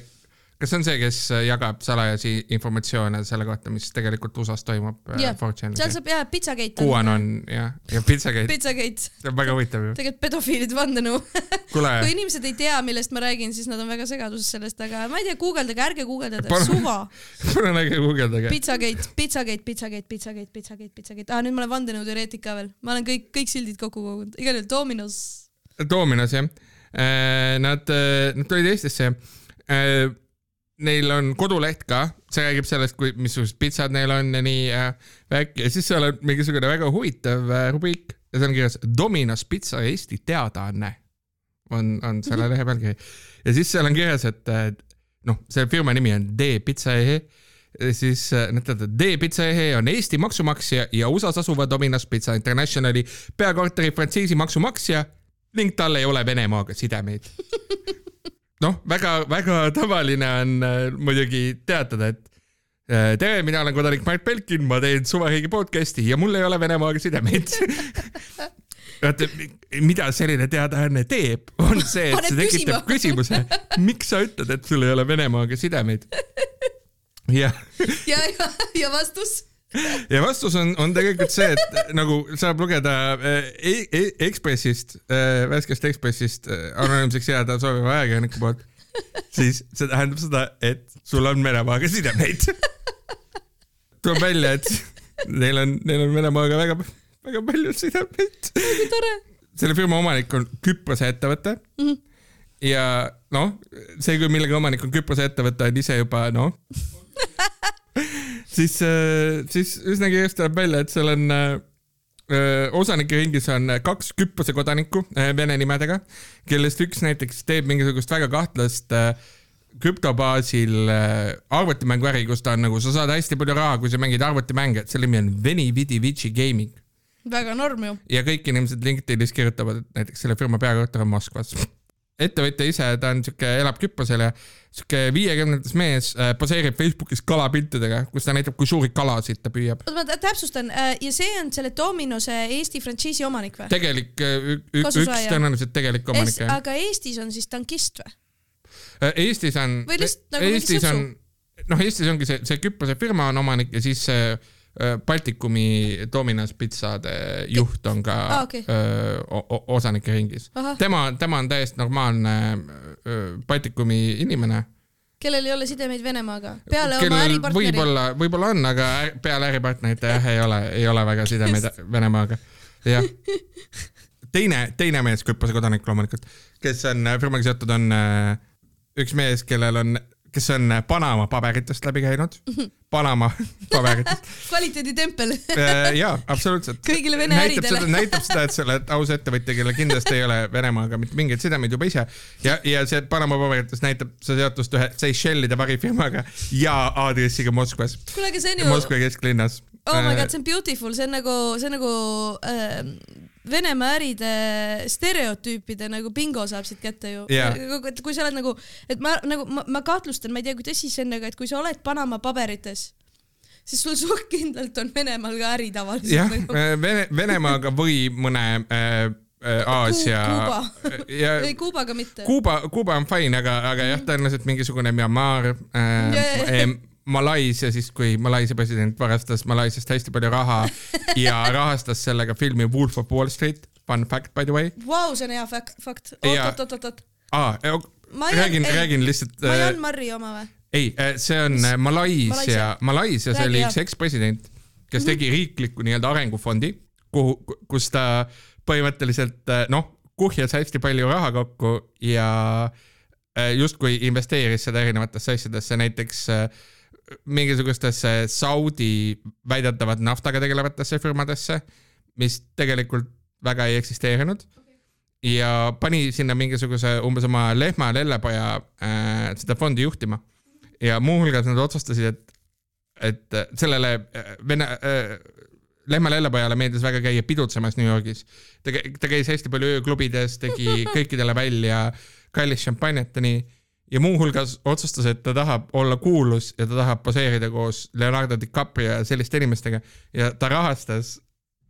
Speaker 2: kas see on see, kes jagab salajasi informatsioone selle kohta, mis tegelikult USA-s toimub yeah.
Speaker 1: seal
Speaker 2: äh,?
Speaker 1: saab jah, Pizzagate.
Speaker 2: Kuuan on jah, ja Pizzagate,
Speaker 1: Pizzagate,
Speaker 2: see on väga huvitav ju.
Speaker 1: tegelikult pedofiilide vandenõu.
Speaker 2: kuule,
Speaker 1: kui inimesed ei tea, millest ma räägin, siis nad on väga segaduses sellest, aga ma ei tea, guugeldage, ärge guugeldage, suva.
Speaker 2: palun ärge guugeldage.
Speaker 1: Pizzagate, Pizzagate, Pizzagate, Pizzagate, Pizzagate, Pizzagate, aa nüüd ma olen vandenõuteoreetik ka veel, ma olen kõik, kõik sildid kokku kogunud, igal juhul Dominos.
Speaker 2: Dominos jah Nad, nad tulid Eestisse. Neil on koduleht ka, see räägib sellest, kui, missugused pitsad neil on ja nii värk ja siis seal on mingisugune väga huvitav rubriik ja seal on kirjas Domino's pitsa Eesti teadaanne. On, on selle lehe pealkiri ja siis seal on kirjas, et noh, selle firma nimi on D Pizza EE siis nad ütlevad, et D-Pizza EE on Eesti maksumaksja ja USA-s asuva Domino's Pizza Internationali peakorteri frantsiisi maksumaksja ning tal ei ole Venemaaga sidemeid. Noh, väga-väga tavaline on äh, muidugi teatada, et äh, tere, mina olen kodanik Mart Belkin, ma teen suvariigi podcast'i ja mul ei ole Venemaaga sidemeid. Vaata, mida selline teadaanne teeb, on see, et see tekitab küsimuse, miks sa ütled, et sul ei ole Venemaaga sidemeid? Ja,
Speaker 1: ja, ja, ja vastus?
Speaker 2: Ja vastus on, on tegelikult see, et nagu saab lugeda e e Ekspressist äh,, värskest Ekspressist äh, anonüümseks jääda sooviva ajakirjaniku poolt, siis see tähendab seda, et sul on Venemaaga sidemeid. tuleb välja, et neil on, neil on Venemaaga väga, väga palju sidemeid.
Speaker 1: väga tore.
Speaker 2: selle firma omanik on Küprose ettevõte mm. -hmm. ja noh, see, kui millegi omanik on Küprose ettevõte, on ise juba noh siis, äh, siis üsna kiiresti tuleb välja, et seal on äh, äh, osanike ringis on kaks Küprose kodanikku vene nimedega, kellest üks näiteks teeb mingisugust väga kahtlast krüptobaasil arvutimänguäri, kus ta on nagu, sa saad hästi palju raha, kui sa mängid arvutimänge, et selle nimi on Veni Vidi Vici Gaming.
Speaker 1: väga norm ju.
Speaker 2: ja kõik inimesed LinkedInis kirjutavad, et näiteks selle firma peakorter on Moskvas ettevõtja ise, ta on siuke, elab Küprosel ja siuke viiekümnendates mees äh, poseerib Facebookis kalapiltidega, kus ta näitab, kui suuri kalasid ta püüab.
Speaker 1: ma täpsustan äh, ja see on selle Dominose Eesti frantsiisi omanik või?
Speaker 2: tegelik, äh, üks tõenäoliselt tegelik omanik
Speaker 1: aga Eestis on siis tankist või?
Speaker 2: Eestis on.
Speaker 1: nagu
Speaker 2: Eestis on, noh, Eestis ongi see, see Küprose firma on omanik ja siis see Äh, Baltikumi Domino's pitsade juht on ka ah, okay. Äh, osanike ringis. tema, tema on täiesti normaalne äh, Baltikumi inimene.
Speaker 1: kellel ei ole sidemeid Venemaaga, peale kellel oma äripartneri?
Speaker 2: võib-olla, võib-olla on, aga peale äripartnerite jah, ei ole, ei ole väga sidemeid Venemaaga, jah. teine, teine mees, Küprose kodanik loomulikult, kes on firmaga seotud, on üks mees, kellel on kes on Panama paberitest läbi käinud. Panama paberitest
Speaker 1: kvaliteeditempel
Speaker 2: äh, jaa, absoluutselt.
Speaker 1: kõigile Vene
Speaker 2: näitab
Speaker 1: äridele.
Speaker 2: näitab seda, et sa oled aus ettevõtja, kellel kindlasti ei ole Venemaaga mitte mingeid sidemeid juba ise ja, ja see Panama paberites näitab sa seotust ühe Seychellide varifirmaga ja aadressiga Moskvas.
Speaker 1: kuule, aga see on ju.
Speaker 2: Moskva kesklinnas.
Speaker 1: oh my god, see on beautiful, see on nagu, see on nagu äh, Venemaa äride stereotüüpide nagu bingo saab siit kätte ju
Speaker 2: yeah..
Speaker 1: et kui sa oled nagu, et ma nagu ma, ma kahtlustan, ma ei tea, kui tõsi see on, aga et kui sa oled Panama paberites, siis sul suht kindlalt on Venemaal ka äri tavaliselt.
Speaker 2: jah nagu. Äh, Vene, Venemaaga või mõne äh, äh Aasia.
Speaker 1: Kuuba. ei, Kuubaga mitte.
Speaker 2: Kuuba, Kuuba on fine, aga, aga jah, tõenäoliselt mingisugune Myanmar äh. Malaisia siis, kui Malaisia president varastas Malaisiast hästi palju raha ja rahastas sellega filmi Wolf of Wall Street. Fun fact by the way.
Speaker 1: Vau, see on hea fakt, fakt. oot, oot, oot, oot.
Speaker 2: aa, räägin, räägin lihtsalt.
Speaker 1: Majan äh, Marri oma või?
Speaker 2: ei, äh, see on äh, Malaisia, Malaisias oli üks ekspresident, kes tegi mhm. riikliku nii-öelda arengufondi, kuhu, kus ta põhimõtteliselt noh, kuhjas hästi palju raha kokku ja justkui investeeris seda erinevatesse asjadesse, näiteks äh, mingisugustesse Saudi väidetavalt naftaga tegelevatesse firmadesse, mis tegelikult väga ei eksisteerinud ja pani sinna mingisuguse umbes oma lehma ja lellepoja äh, seda fondi juhtima. ja muuhulgas nad otsustasid, et, et sellele äh, vene äh, lehma lellepojale meeldis väga käia pidutsemas New Yorgis. ta, ta käis hästi palju ööklubides, tegi kõikidele välja kallist šampanjat ja nii ja muuhulgas otsustas, et ta tahab olla kuulus ja ta tahab poseerida koos Leonardo DiCaprio ja selliste inimestega ja ta rahastas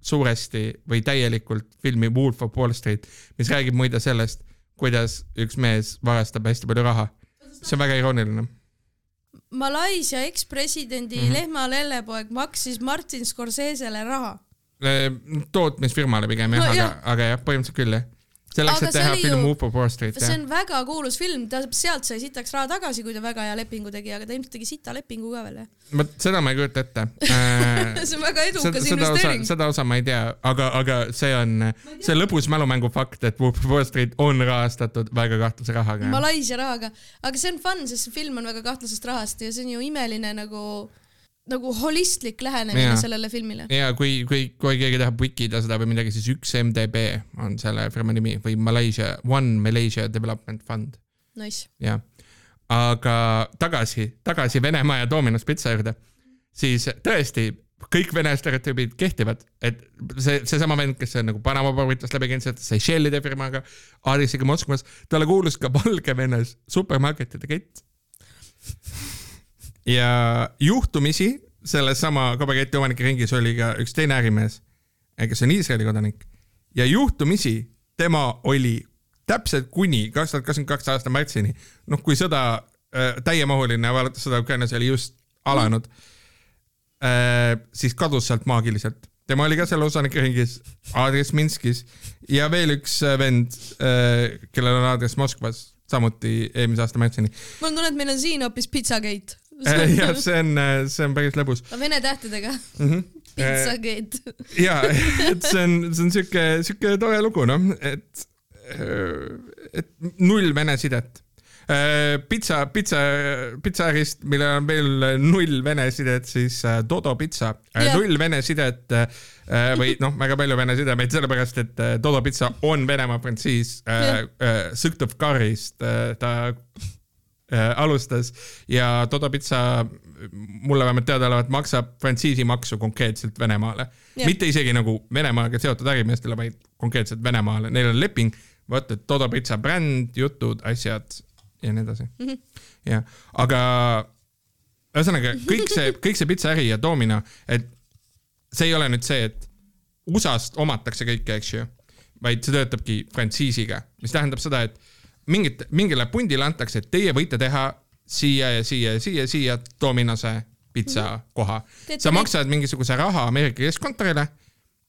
Speaker 2: suuresti või täielikult filmi Wolf of Wall Street, mis räägib muide sellest, kuidas üks mees varastab hästi palju raha. see on väga irooniline.
Speaker 1: Malaisia ekspresidendi mm -hmm. lehma lellepoeg maksis Martin Scorsese'le raha.
Speaker 2: tootmisfirmale pigem jah no,, aga, aga jah, põhimõtteliselt küll jah selleks, et teha film
Speaker 1: ju-
Speaker 2: of Wall Street,
Speaker 1: see on väga kuulus film, ta sealt sai sitaks raha tagasi, kui ta väga hea lepingu tegi, aga ta ilmselt tegi sita lepingu ka veel, jah.
Speaker 2: vot seda ma ei kujuta ette äh,
Speaker 1: see on väga edukas
Speaker 2: seda
Speaker 1: investeering.
Speaker 2: seda osa ma ei tea, aga, aga see on, see lõbus mälumängu fakt, et of Wall Street on rahastatud väga kahtlase rahaga.
Speaker 1: Malaisia rahaga, aga see on fun, sest see film on väga kahtlasest rahast ja see on ju imeline nagu, nagu holistlik lähenemine
Speaker 2: Jaa.
Speaker 1: sellele filmile.
Speaker 2: ja kui, kui, kui keegi tahab wikida seda või midagi, siis üks MDB on selle firma nimi või Malaysia, One Malaysia Development Fund,
Speaker 1: Nice.
Speaker 2: jah. aga tagasi, tagasi Venemaa ja Domino's pitsa juurde, siis tõesti kõik vene stereotüübid kehtivad, et see, seesama vend, kes on nagu Panama pabritest läbi käinud, Seychellide firmaga, aadressiga Moskvas, talle kuulus ka Valgevenes supermarketide kett. Ja juhtumisi sellesama kabaketi omanike ringis oli ka üks teine ärimees, kes on Iisraeli kodanik ja juhtumisi tema oli täpselt kuni kaks tuhat kakskümmend kaks aasta märtsini, noh, kui sõda äh,, täiemahuline vaadates sõda Ukrainas oli just alanud äh,, siis kadus sealt maagiliselt. tema oli ka selle osanike ringis, aadress Minskis ja veel üks äh, vend äh,, kellel on aadress Moskvas, samuti eelmise aasta märtsini.
Speaker 1: mul on tunne, et meil on siin hoopis Pizzagate.
Speaker 2: Jah, see on, see on päris lõbus
Speaker 1: Vene tähtedega.
Speaker 2: mm. -hmm.
Speaker 1: Pizzagate.
Speaker 2: ja, et see on, see on siuke, siuke tore lugu, noh, et, et null vene sidet. pitsa, pitsa, pitsaärist, millel on veel null vene sidet, siis äh, Dodo pitsa null vene sidet äh, või noh, väga palju vene sidemeid, sellepärast et äh, Dodo pitsa on Venemaa frantsiis
Speaker 1: Jah.
Speaker 2: äh, Sõktov-Karist, ta äh, alustas ja Dodo pitsa mulle vähemalt teadaolevalt maksab frantsiisimaksu konkreetselt Venemaale
Speaker 1: Jah.
Speaker 2: mitte isegi nagu Venemaaga seotud ärimeestele, vaid konkreetselt Venemaale, neil on leping, vot et Dodo pitsa bränd, jutud, asjad ja nii edasi mm. -hmm. jah, aga ühesõnaga kõik see, kõik see pitsaäri ja Domino, et see ei ole nüüd see, et USA-st omatakse kõike, eks ju, vaid see töötabki frantsiisiga, mis tähendab seda, et mingit, mingile pundile antakse, et teie võite teha siia ja siia ja siia, siia Dominose pitsa koha.
Speaker 1: Teete
Speaker 2: sa maksad mingisuguse raha Ameerika keskkontorile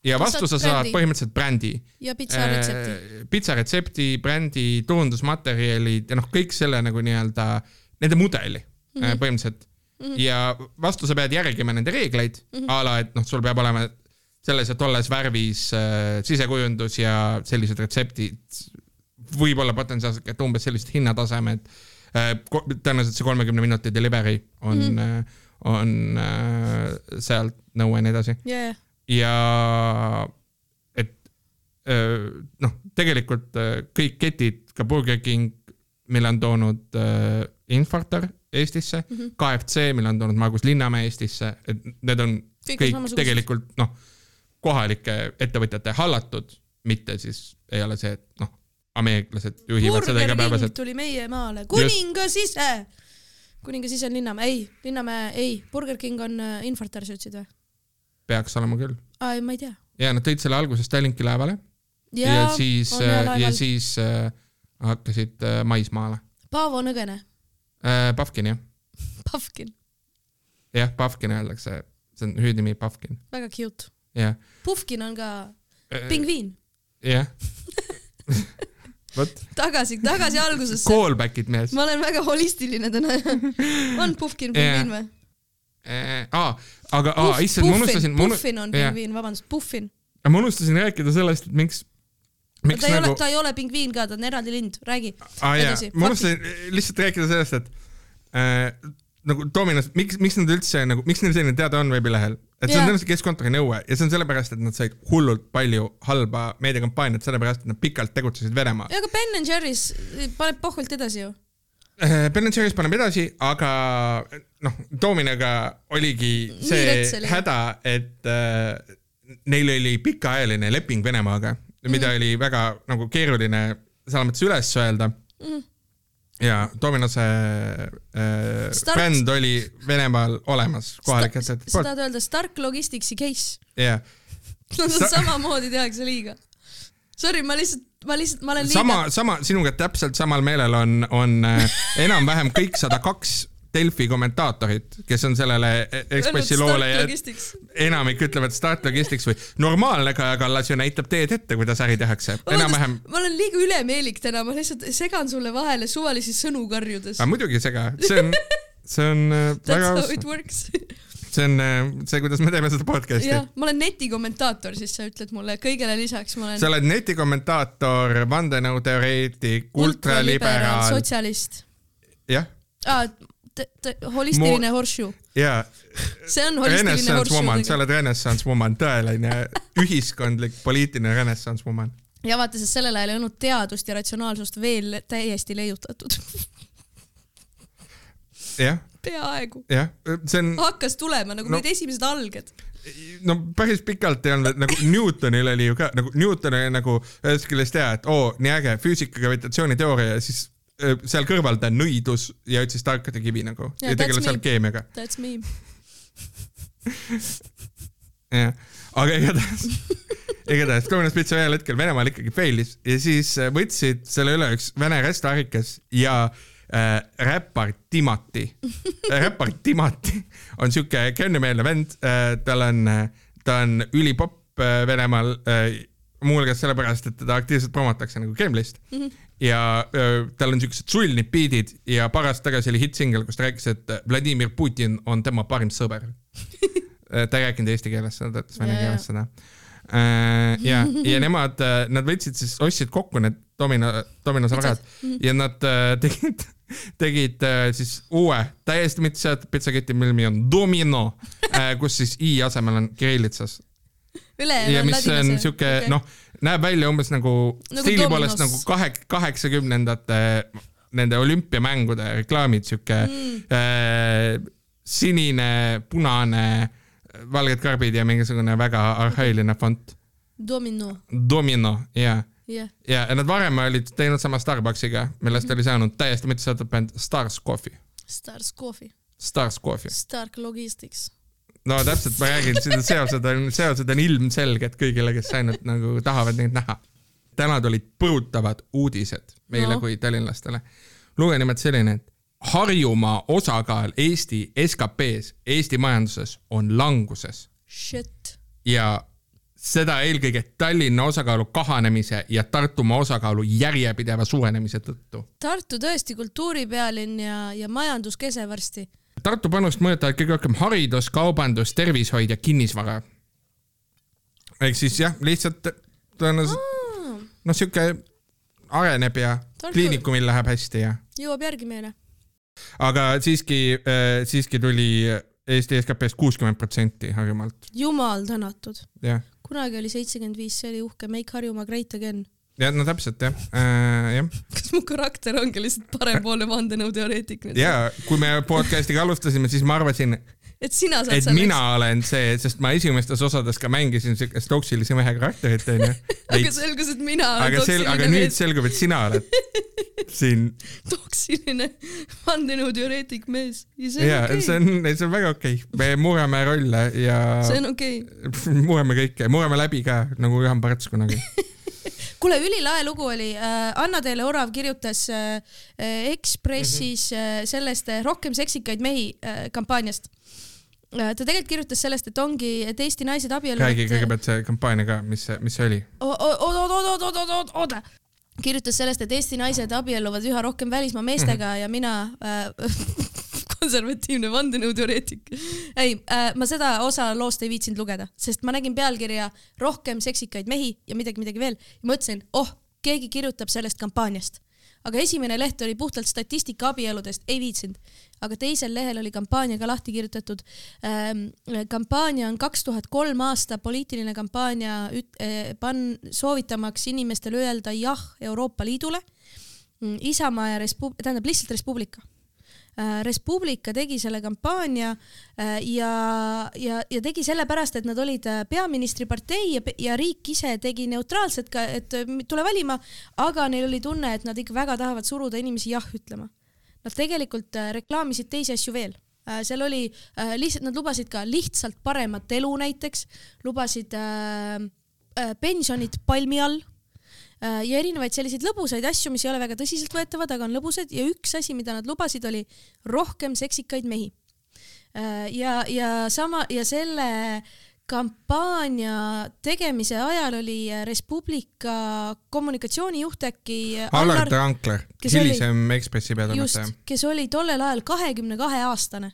Speaker 2: ja vastu sa
Speaker 1: saad brändi.
Speaker 2: põhimõtteliselt brändi.
Speaker 1: ja pitsa retsepti.
Speaker 2: pitsa retsepti, brändi, turundusmaterjalid ja noh, kõik selle nagu nii-öelda, nende mudeli mm
Speaker 1: Mhm.
Speaker 2: -hmm. põhimõtteliselt mm. -hmm. ja vastu sa pead järgima nende reegleid mm, -hmm. a la, et noh, sul peab olema selles ja tolles värvis äh, sisekujundus ja sellised retseptid, võib-olla potentsiaalselt ka umbes sellised hinnatasemed äh,. tõenäoliselt see kolmekümne minuti delivery on mm, -hmm. äh, on äh, sealt nõue ja nii edasi
Speaker 1: jajah,
Speaker 2: ja et öö, noh, tegelikult öö, kõik ketid, ka Burger King, mille on toonud öö, Infortar Eestisse mm. -hmm. KFC, mille on toonud Margus Linnamäe Eestisse, et need on
Speaker 1: Kõik
Speaker 2: kõik, tegelikult noh, kohalike ettevõtjate hallatud, mitte siis ei ole see, et noh, ameeriklased juhivad seda igapäevaselt.
Speaker 1: tuli meie maale, kuningas ise. kuningas ise on Linnamäe, ei, Linnamäe, ei, Burger King on äh, Infortar, sa ütlesid või?
Speaker 2: peaks olema küll.
Speaker 1: aa, ma ei tea.
Speaker 2: ja nad tõid selle alguses Tallinki laevale ja, ja siis, ja siis äh, hakkasid äh, maismaale
Speaker 1: Paavo Nõgene,
Speaker 2: äh,. Pavkin jah,
Speaker 1: Pavkin,
Speaker 2: jah, Pavkin öeldakse, see on hüüdnimi Pavkin,
Speaker 1: väga cute.
Speaker 2: jah.
Speaker 1: Pufkin on ka pingviin.
Speaker 2: jah.
Speaker 1: tagasi, tagasi algusesse.
Speaker 2: callback'id mees.
Speaker 1: ma olen väga holistiline täna. on Pufkin pingviin või?
Speaker 2: aa, aga, aa, issand, ma unustasin,
Speaker 1: Puffin on pingviin, vabandust, Puffin.
Speaker 2: ma unustasin rääkida sellest, et miks, miks
Speaker 1: ta ei
Speaker 2: nagu
Speaker 1: ole, ta ei ole pingviin ka, ta on eraldi lind, räägi. edasi,,
Speaker 2: ma unustasin lihtsalt rääkida sellest, et äh, nagu Dominos, miks, miks nad üldse nagu, miks neil selline teade on veebilehel, et see on tõenäoliselt keskkontori nõue ja see on sellepärast, et nad said hullult palju halba meediakampaaniat, sellepärast et nad pikalt tegutsesid Venemaal.
Speaker 1: aga Ben and Jerry's paneb pohvelt edasi ju.
Speaker 2: Äh, Ben Jerry's paneb edasi, aga noh, Dominoga oligi see häda, et äh, neil oli pikaajaline leping Venemaaga, mida
Speaker 1: Mhm.
Speaker 2: oli väga nagu keeruline selles mõttes üles öelda
Speaker 1: Mhm.
Speaker 2: Ja Dominose äh,
Speaker 1: Stark-
Speaker 2: bränd oli Venemaal olemas kohalike
Speaker 1: sa
Speaker 2: ettevõtete poolt.
Speaker 1: tahad öelda Stark Logisticsi case?
Speaker 2: jah,
Speaker 1: no
Speaker 2: Sa-
Speaker 1: samamoodi tehakse liiga. Sorry, ma lihtsalt, ma lihtsalt, ma olen liiga
Speaker 2: sama, sama sinuga täpselt samal meelel on, on äh, enam-vähem kõik sada kaks Delfi kommentaatorid, kes on sellele Ekspressi loole ja enamik ütlevad Start Logistics või normaalne Kaja Kallas ju näitab teed ette, kuidas äri tehakse, enam-vähem.
Speaker 1: ma olen liiga ülemeelik täna, ma lihtsalt segan sulle vahele suvalisi sõnu karjudes
Speaker 2: aga. muidugi sega, see on, see on äh,
Speaker 1: That's
Speaker 2: väga
Speaker 1: how
Speaker 2: aus
Speaker 1: it, works.
Speaker 2: see on äh, see, kuidas me teeme seda podcast'i
Speaker 1: jah, ma olen netikommentaator, siis sa ütled mulle kõigele lisaks, ma olen
Speaker 2: sa oled netikommentaator, vandenõuteoreetik, ultraliberaal,
Speaker 1: sotsialist
Speaker 2: jah,
Speaker 1: ah,. Holistiline horseshoe,
Speaker 2: ja
Speaker 1: see on holistiline
Speaker 2: woman, sa
Speaker 1: horseshoe.
Speaker 2: oled renaissance woman, tõeline ühiskondlik poliitiline renaissance woman.
Speaker 1: ja vaata, sest sellel ajal ei olnud teadust ja ratsionaalsust veel täiesti leiutatud.
Speaker 2: jah,
Speaker 1: peaaegu.
Speaker 2: jah, see on
Speaker 1: hakkas tulema nagu
Speaker 2: No-
Speaker 1: need esimesed alged.
Speaker 2: no päris pikalt ei olnud, nagu Newtonil oli ju ka nagu Newton oli nagu ühest küljest hea, et oo, nii äge füüsika, gravitatsiooniteooria ja siis seal kõrval ta nõidus ja ütles tarkade kivi nagu ja,
Speaker 1: Jaa,
Speaker 2: ja tegeles
Speaker 1: that's
Speaker 2: seal
Speaker 1: me.
Speaker 2: keemiaga.
Speaker 1: That's me.
Speaker 2: jah, aga igatahes, igatahes Kommunist Pitsa ühel hetkel Venemaal ikkagi fail'is ja siis äh, võtsid selle üle üks vene restarikas ja äh, räppar Timati. räppar Timati on siuke kennemeelne vend äh,, tal on, ta on ülipopp äh, Venemaal äh, muuhulgas sellepärast, et teda aktiivselt promotakse nagu Kremlist mm. -hmm. Ja öö, tal on siuksed sulnid beat'id ja paar aastat tagasi oli hitt-singel, kus ta rääkis, et Vladimir Putin on tema parim sõber. ta ei rääkinud eesti keeles, ta ütles vene
Speaker 1: jaa.
Speaker 2: keeles seda. ja, ja nemad, nad võtsid siis, ostsid kokku need domino, dominosavarad ja nad äh, tegid, tegid äh, siis uue, täiesti mitte seotud pitsaketi, mille nimi on Domino, kus siis i asemel on kirillitsas ja mis on siuke okay. noh, näeb välja umbes nagu,
Speaker 1: Nagu
Speaker 2: stiili poolest nagu kahe, kaheksakümnendate nende olümpiamängude reklaamid, siuke mm. äh, sinine, punane, valged karbid ja mingisugune väga arhailine fond.
Speaker 1: Domino,
Speaker 2: Domino ja,
Speaker 1: jah.
Speaker 2: ja nad varem olid teinud sama Starbucksiga, millest oli saanud täiesti seotud bänd Stars Coffee,
Speaker 1: Stars Coffee,
Speaker 2: Stars Coffee.
Speaker 1: Stark Logistics.
Speaker 2: No täpselt, ma räägin, seosed on, seosed on ilmselged kõigile, kes ainult nagu tahavad neid näha. täna tulid põrutavad uudised meile
Speaker 1: No.
Speaker 2: kui tallinlastele. luge nimelt selline, et Harjumaa osakaal Eesti SKP-s, Eesti majanduses on languses ja seda eelkõige Tallinna osakaalu kahanemise ja Tartumaa osakaalu järjepideva suurenemise tõttu.
Speaker 1: Tartu tõesti kultuuripealinn ja, ja majanduskese varsti.
Speaker 2: Tartu panust mõjutavad kõige rohkem haridus, kaubandus, tervishoid ja kinnisvara. ehk siis jah, lihtsalt tõenäoliselt noh, sihuke areneb ja
Speaker 1: Tartu-
Speaker 2: kliinikumil läheb hästi ja,
Speaker 1: jõuab järgi meile.
Speaker 2: aga siiski, siiski tuli Eesti SKP-st kuuskümmend protsenti Harjumaalt,
Speaker 1: jumal tänatud. kunagi oli seitsekümmend viis, see oli uhke Make Harjumaa great again.
Speaker 2: Ja no täpselt jah äh,, jah.
Speaker 1: kas mu karakter ongi lihtsalt parempoolne vandenõuteoreetik nüüd?
Speaker 2: ja kui me podcast'iga alustasime, siis ma arvasin,
Speaker 1: et sina saad
Speaker 2: et mina olen see, sest ma esimestes osades ka mängisin siukest toksilise mehe karakterit onju.
Speaker 1: aga selgus, et mina olen
Speaker 2: aga sel-, aga
Speaker 1: toksiline
Speaker 2: nüüd
Speaker 1: mees,
Speaker 2: selgub, et sina oled siin
Speaker 1: toksiline vandenõuteoreetik mees. ja see
Speaker 2: ja
Speaker 1: on okei
Speaker 2: see on, see on väga okei okay., me murrame rolle ja
Speaker 1: see on okei okay..
Speaker 2: murrame kõike, murrame läbi ka nagu Juhan Parts kunagi.
Speaker 1: kuule, ülilae lugu oli äh,, Anna-Teele Orav kirjutas äh, äh, Ekspressis
Speaker 2: Mhm.
Speaker 1: äh, sellest äh, Rohkem seksikaid mehi äh, kampaaniast äh,. ta tegelikult kirjutas sellest, et ongi, et Eesti naised abielluvad.
Speaker 2: räägi kõigepealt see kampaania ka, mis mis see oli?
Speaker 1: oota, kirjutas sellest, et Eesti naised abielluvad üha rohkem välismaa meestega
Speaker 2: Mhm.
Speaker 1: ja mina äh, konservatiivne vandenõuteoreetik. ei äh,, ma seda osa loost ei viitsinud lugeda, sest ma nägin pealkirja rohkem seksikaid mehi ja midagi, midagi veel ja mõtlesin, oh, keegi kirjutab sellest kampaaniast. aga esimene leht oli puhtalt statistika abieludest, ei viitsinud. aga teisel lehel oli kampaania ka lahti kirjutatud ähm,. kampaania on kaks tuhat kolm aasta poliitiline kampaania üt- äh, pan-, soovitamaks inimestele öelda jah Euroopa Liidule. Isamaa ja Res-, tähendab lihtsalt Res Publica Res Publica tegi selle kampaania äh, ja, ja, ja tegi sellepärast, et nad olid äh, peaministripartei ja, ja riik ise tegi neutraalselt ka, et äh, tule valima, aga neil oli tunne, et nad ikka väga tahavad suruda inimesi jah ütlema. Nad tegelikult äh, reklaamisid teisi asju veel. seal oli äh, lihtsalt, nad lubasid ka lihtsalt paremat elu näiteks, lubasid äh, äh, pensionit palmi all ja erinevaid selliseid lõbusaid asju, mis ei ole väga tõsiseltvõetavad, aga on lõbusad ja üks asi, mida nad lubasid, oli rohkem seksikaid mehi. ja, ja sama ja selle kampaania tegemise ajal oli Res Publica kommunikatsioonijuht äkki
Speaker 2: Allar Trankler, hilisem Ekspressi peatoimetaja.
Speaker 1: kes oli tollel ajal kahekümne kahe aastane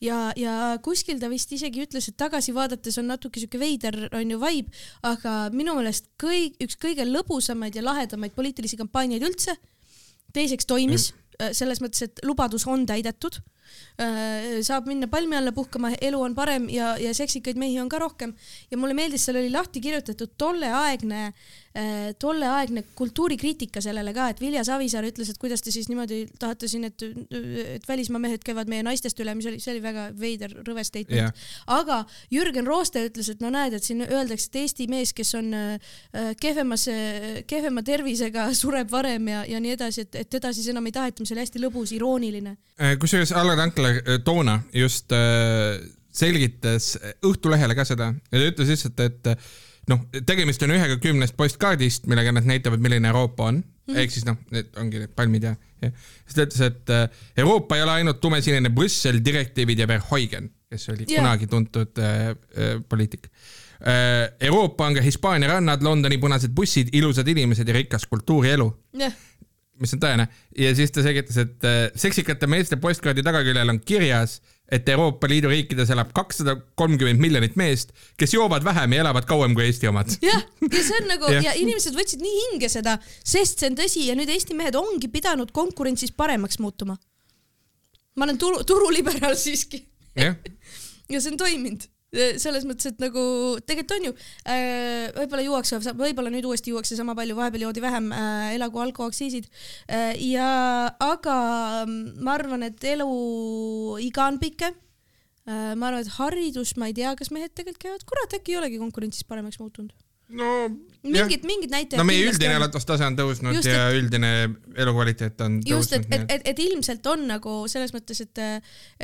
Speaker 1: ja, ja kuskil ta vist isegi ütles, et tagasi vaadates on natuke siuke veider on ju vibe, aga minu meelest kõik, üks kõige lõbusamaid ja lahedamaid poliitilisi kampaaniaid üldse. teiseks toimis mm. selles mõttes, et lubadus on täidetud Äh, saab minna palmi alla puhkama, elu on parem ja, ja seksikaid mehi on ka rohkem. Ja mulle meeldis, seal oli lahti kirjutatud tolleaegne äh, tolleaegne kultuurikriitika sellele ka, et Vilja Savisaar ütles, et kuidas te siis niimoodi tahate siin, et, et välismaa mehed käivad meie naistest üle, mis oli, see oli väga veider, rõve statement. Yeah.. aga Jürgen Rooste ütles, et no näed, et siin öeldakse, et Eesti mees, kes on äh, kehvemas, kehvema tervisega, sureb varem ja, ja nii edasi, et, et teda siis enam ei taheta, mis oli hästi lõbus, irooniline.
Speaker 2: kusjuures Allar Tankla äh, toona just äh, selgitas Õhtulehele ka seda ja ta ütles lihtsalt, et äh, noh, tegemist on ühega kümnest postkaardist, millega nad näitavad, milline Euroopa on mm -hmm. ehk siis noh, need ongi need palmid ja, ja siis ta ütles, et Euroopa ei ole ainult tumesinine Brüssel, direktiivid ja Verhoeven, kes oli yeah. kunagi tuntud äh, äh, poliitik äh,. Euroopa on ka Hispaania rannad, Londoni punased bussid, ilusad inimesed ja rikas kultuurielu yeah mis on tõene. ja siis ta selgitas, et äh, seksikate meeste postkaardi tagaküljel on kirjas, et Euroopa Liidu riikides elab kakssada kolmkümmend miljonit meest, kes joovad vähem ja elavad kauem kui Eesti omad.
Speaker 1: jah, ja see on nagu ja. ja inimesed võtsid nii hinge seda, sest see on tõsi ja nüüd Eesti mehed ongi pidanud konkurentsis paremaks muutuma. ma olen turu, turuliberaal siiski. ja see on toiminud selles mõttes, et nagu tegelikult on ju äh,, võib-olla juuakse, võib-olla nüüd uuesti juuakse sama palju, vahepeal joodi vähem äh,, elagu alkoaktsiisid äh,. ja, aga mm, ma arvan, et eluiga on pikem äh,. ma arvan, et haridus, ma ei tea, kas mehed tegelikult käivad, kurat, äkki ei olegi konkurentsis paremaks muutunud
Speaker 2: no
Speaker 1: mingid, mingid näitajad.
Speaker 2: no meie üldine elatustase on tõusnud just, ja et, üldine elukvaliteet on tõusnud.
Speaker 1: just, et, et, et, et ilmselt on nagu selles mõttes, et,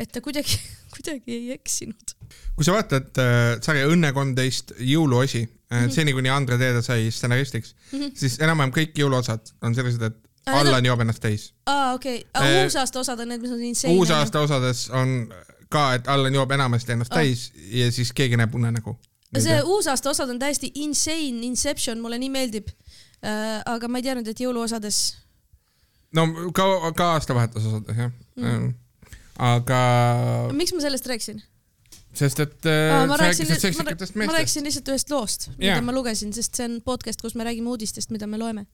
Speaker 1: et ta kuidagi, kuidagi ei eksinud.
Speaker 2: kui sa vaatad äh, sarja Õnne kolmteist jõuluosi äh, mm -hmm. seni kuni Andre Teeda sai stsenaristiks mm, -hmm. siis enam-vähem kõik jõuluosad on sellised, et ah, Allan joob ennast täis.
Speaker 1: aa, okei okay. äh,, uusaasta osad on need, mis on insane.
Speaker 2: uusaasta osades on ka, et Allan joob enamasti ennast ah. täis ja siis keegi näeb unenägu
Speaker 1: see uusaasta osad on täiesti insane, Inception, mulle nii meeldib äh,. aga ma ei teadnud, et jõuluosades.
Speaker 2: no ka, ka aastavahetuse osades jah mm.. aga.
Speaker 1: miks ma sellest rääkisin?
Speaker 2: sest et äh,
Speaker 1: ma rääkisin, ma, ma rääkisin lihtsalt ühest loost, mida yeah. ma lugesin, sest see on podcast, kus me räägime uudistest, mida me loeme.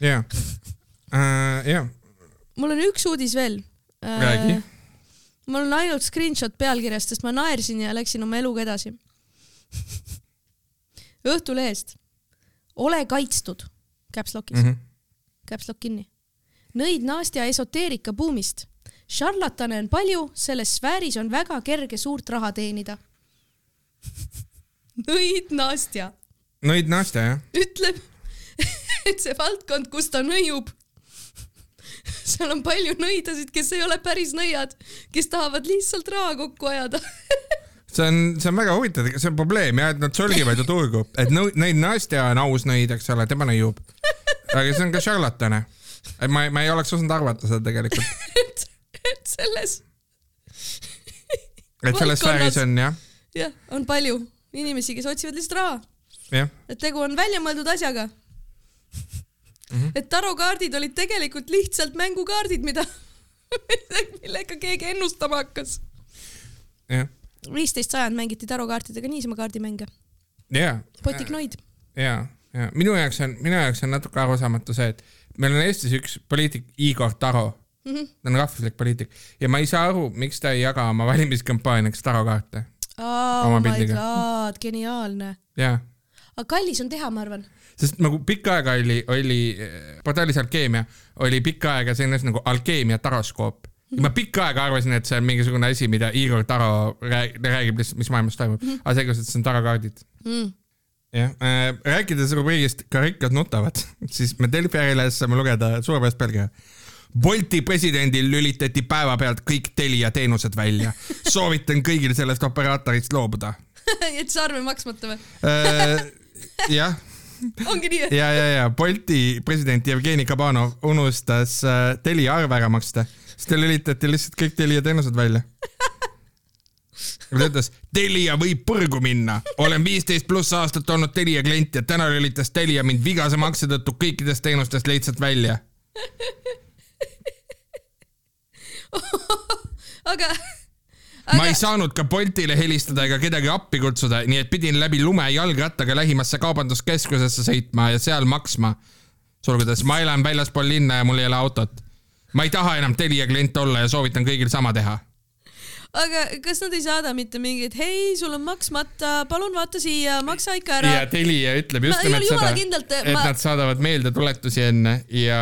Speaker 2: jaa uh,, jaa.
Speaker 1: mul on üks uudis veel
Speaker 2: uh,. räägi.
Speaker 1: mul on ainult screenshot pealkirjast, sest ma naersin ja läksin oma eluga edasi Õhtulehest. ole kaitstud, caps lock'is mm, -hmm. caps lock kinni. nõid Nastja esoteerika buumist. šarlatane on palju, selles sfääris on väga kerge suurt raha teenida nõid Nastja.
Speaker 2: nõid Nastja, jah?
Speaker 1: ütleb, et see valdkond, kus ta nõiub, seal on palju nõidasid, kes ei ole päris nõiad, kes tahavad lihtsalt raha kokku ajada
Speaker 2: see on, see on väga huvitav, see on probleem jah, et nad solgivad ju turgu, et neid Nastja on aus nõid, eks ole, tema nõiub. aga see on ka šarlatane. et ma, ma ei oleks osanud arvata seda tegelikult
Speaker 1: et, et selles.
Speaker 2: et selles sfääris on jah.
Speaker 1: jah, on palju inimesi, kes otsivad lihtsalt raha. et tegu on väljamõeldud asjaga mm. -hmm. et tarokaardid olid tegelikult lihtsalt mängukaardid, mida millega keegi ennustama hakkas.
Speaker 2: jah
Speaker 1: viisteist sajand mängiti tarokaartidega niisama kaardimänge.
Speaker 2: jaa.
Speaker 1: potiknoid.
Speaker 2: jaa, ja minu jaoks on, minu jaoks on natuke arusaamatu see, et meil on Eestis üks poliitik, Igor Taro mm. -hmm. ta on rahvuslik poliitik ja ma ei saa aru, miks ta ei jaga oma valimiskampaaniaks tarokaarte.
Speaker 1: Oh my pildiga. god, geniaalne.
Speaker 2: jaa.
Speaker 1: aga kallis on teha, ma arvan
Speaker 2: sest nagu pikka aega oli, oli portaalis Alkeemia oli pikka aega selline nagu Alkeemia taroskoop ma pikka aega arvasin, et see on mingisugune asi, mida Igor Taro räägib, räägib lihtsalt, mis maailmas toimub mm, -hmm. aga selgus, et see on tarokaardid mm.. jah äh,, rääkides rubriigist Ka rikkad nutavad, siis me Delfi ärilehes saame lugeda suurepärast pealkirja. Bolti presidendil lülitati päevapealt kõik Telia teenused välja. soovitan kõigil sellest operaatorist loobuda
Speaker 1: jättis arve maksmata või
Speaker 2: äh,? jah
Speaker 1: ongi nii, et
Speaker 2: ja, ja, ja Bolti president Jevgeni Kabanov unustas äh, Telia arve ära maksta, siis tal lülitati lihtsalt kõik Telia teenused välja. ta ütles, Telia võib põrgu minna, olen viisteist pluss aastat olnud Telia klient ja täna lülitas Telia mind vigase makse tõttu kõikidest teenustest lihtsalt välja.
Speaker 1: aga,
Speaker 2: ma ei saanud ka Boltile helistada ega kedagi appi kutsuda, nii et pidin läbi lume jalgrattaga lähimasse kaubanduskeskusesse sõitma ja seal maksma. sulgudes, ma elan väljaspool linna ja mul ei ole autot. Ma ei taha enam Telia klient olla ja soovitan kõigil sama teha.
Speaker 1: Aga kas nad ei saada mitte mingit, hei, sul on maksmata, palun vaata siia, maksa ikka ära
Speaker 2: ja. Telia ütleb just nimelt seda, et
Speaker 1: ma-
Speaker 2: nad saadavad meeldetuletusi enne ja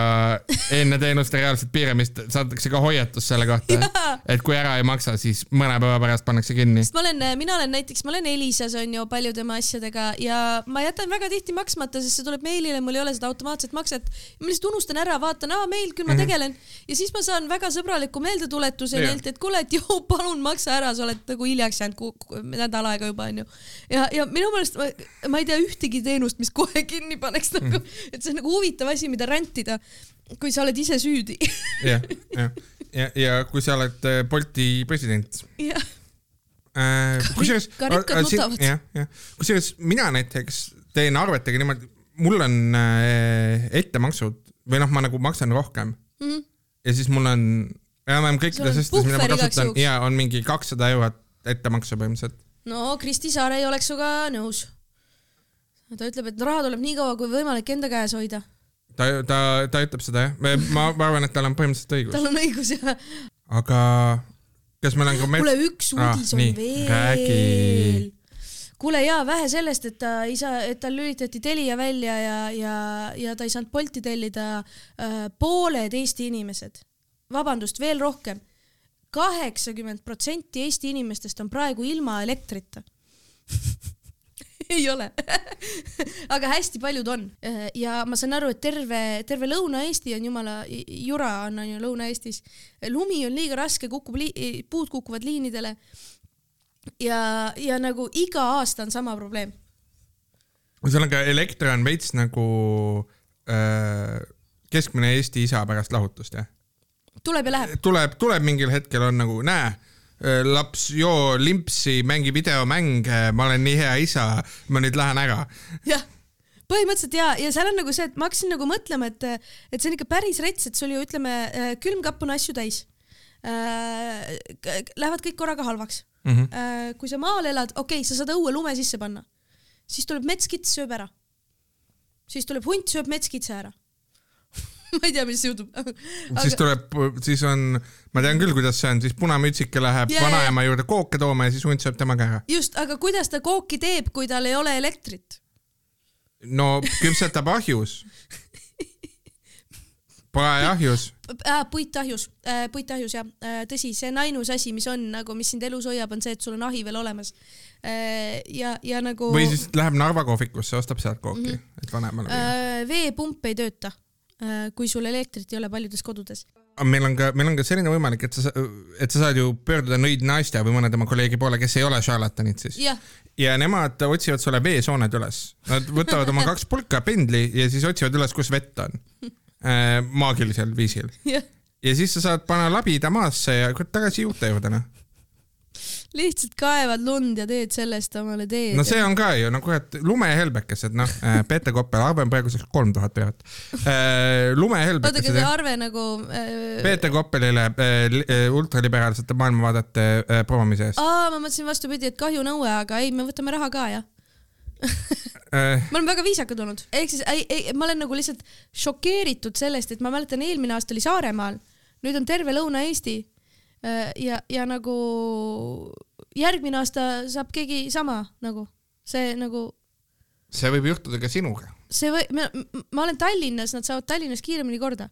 Speaker 2: enne teenuste reaalset piiramist saadetakse ka hoiatus selle kohta, et kui ära ei maksa, siis mõne päeva pärast pannakse kinni.
Speaker 1: sest ma olen, mina olen näiteks, ma olen Elisas on ju paljude oma asjadega ja ma jätan väga tihti maksmata, sest see tuleb meilile, mul ei ole seda automaatset makset. ma lihtsalt unustan ära, vaatan, aa meil küll ma tegelen ja siis ma saan väga sõbraliku meeldetuletuse
Speaker 2: Mhm.
Speaker 1: Neilt, et kuule, et joo, palun maksa ära, sa oled nagu hiljaks jäänud nädal aega juba onju. ja, ja minu meelest ma, ma ei tea ühtegi teenust, mis kohe kinni paneks nagu,
Speaker 2: Mhm.
Speaker 1: et see on nagu huvitav asi, mida rändida, kui sa oled ise süüdi.
Speaker 2: jah, jah, ja, ja kui sa oled äh, Bolti president
Speaker 1: jah,
Speaker 2: Äh, kusjuures,
Speaker 1: ka rikkad nutavad.
Speaker 2: jah, jah, kusjuures mina näiteks teen arvetega niimoodi, mul on äh, ettemaksud või noh, ma nagu maksan rohkem
Speaker 1: Mhm.
Speaker 2: ja siis mul on enam-vähem kõikides asjades, mida ma kasutan ja on mingi kakssada eurot ettemaksu põhimõtteliselt.
Speaker 1: no Kristi Saare ei oleks sinuga nõus. ta ütleb, et raha tuleb nii kaua kui võimalik enda käes hoida.
Speaker 2: ta, ta, ta ütleb seda jah, ma, ma arvan, et tal on põhimõtteliselt õigus,
Speaker 1: tal on õigus ja.
Speaker 2: aga kas meil on ka
Speaker 1: kuule, üks
Speaker 2: Ah,
Speaker 1: uudis on
Speaker 2: nii,
Speaker 1: veel kuule jaa, vähe sellest, et ta ei saa, et tal lülitati Telia välja ja, ja, ja ta ei saanud Bolti tellida äh, pooled Eesti inimesed, vabandust, veel rohkem, kaheksakümmend protsenti Eesti inimestest on praegu ilma elektrita ei ole aga hästi paljud on ja ma saan aru, et terve, terve Lõuna-Eesti on jumala jura on on ju Lõuna-Eestis. lumi on liiga raske, kukub li-, puud kukuvad liinidele. ja, ja nagu iga aasta on sama probleem.
Speaker 2: ühesõnaga elekter on veits nagu äh, keskmine Eesti isa pärast lahutust jah?
Speaker 1: Tuleb ja läheb.
Speaker 2: tuleb, tuleb mingil hetkel on nagu näe, laps, joo limpsi, mängi videomänge, ma olen nii hea isa, ma nüüd lähen ära.
Speaker 1: jah, põhimõtteliselt ja, ja seal on nagu see, et ma hakkasin nagu mõtlema, et, et see on ikka päris rets, et sul ju ütleme, külmkapp on asju täis äh,. Lähevad kõik korraga halvaks
Speaker 2: Mm -hmm.
Speaker 1: äh,. kui sa maal elad, okei okay,, sa saad õue lume sisse panna, siis tuleb metskits, sööb ära. siis tuleb hunt, sööb metskitse ära. ma ei tea, mis juhtub.
Speaker 2: siis tuleb, siis on, ma tean küll, kuidas see on, siis punamütsike läheb
Speaker 1: ja,
Speaker 2: vanaema juurde kooke tooma ja siis hunt sööb temaga ära.
Speaker 1: just, aga kuidas ta kooki teeb, kui tal ei ole elektrit?
Speaker 2: no küpsetab ahjus. paeahjus.
Speaker 1: äh, puitahjus äh,, puitahjus jah äh,, tõsi, see on ainus asi, mis on nagu, mis sind elus hoiab, on see, et sul on ahi veel olemas äh,. ja, ja nagu
Speaker 2: või siis läheb Narva kohvikusse, ostab sealt kooki mm, -hmm. et vanemale
Speaker 1: äh, veepump ei tööta kui sul elektrit ei ole paljudes kodudes.
Speaker 2: meil on ka, meil on ka selline võimalik, et sa, et sa saad ju pöörduda Nõid Nastja või mõne tema kolleegi poole, kes ei ole šarlatanid siis. ja nemad otsivad sulle veesooned üles. Nad võtavad oma kaks pulka pendli ja siis otsivad üles, kus vett on. maagilisel viisil. ja siis sa saad panna labida maasse ja tagasi juurte juurde noh.
Speaker 1: Lihtsalt kaevad lund ja teed sellest omale teed.
Speaker 2: no see on ka ju no kurat lumehelbekesed noh, Peeter Koppel, arve on praeguseks kolm tuhat eurot.
Speaker 1: oota, aga
Speaker 2: lumehelbekesed
Speaker 1: see arve nagu äh,.
Speaker 2: Peeter Koppelile äh, äh, ultraliberaalsete maailmavaadete äh, promomise eest
Speaker 1: aa, ma mõtlesin vastupidi, et kahjunõue, aga ei, me võtame raha ka jah.
Speaker 2: äh,.
Speaker 1: me oleme väga viisakad olnud, ehk siis ei, ei, ma olen nagu lihtsalt šokeeritud sellest, et ma mäletan, eelmine aasta oli Saaremaal, nüüd on terve Lõuna-Eesti äh, ja, ja nagu järgmine aasta saab keegi sama nagu see nagu
Speaker 2: see võib juhtuda ka sinuga.
Speaker 1: see või, ma, ma olen Tallinnas, nad saavad Tallinnas kiiremini korda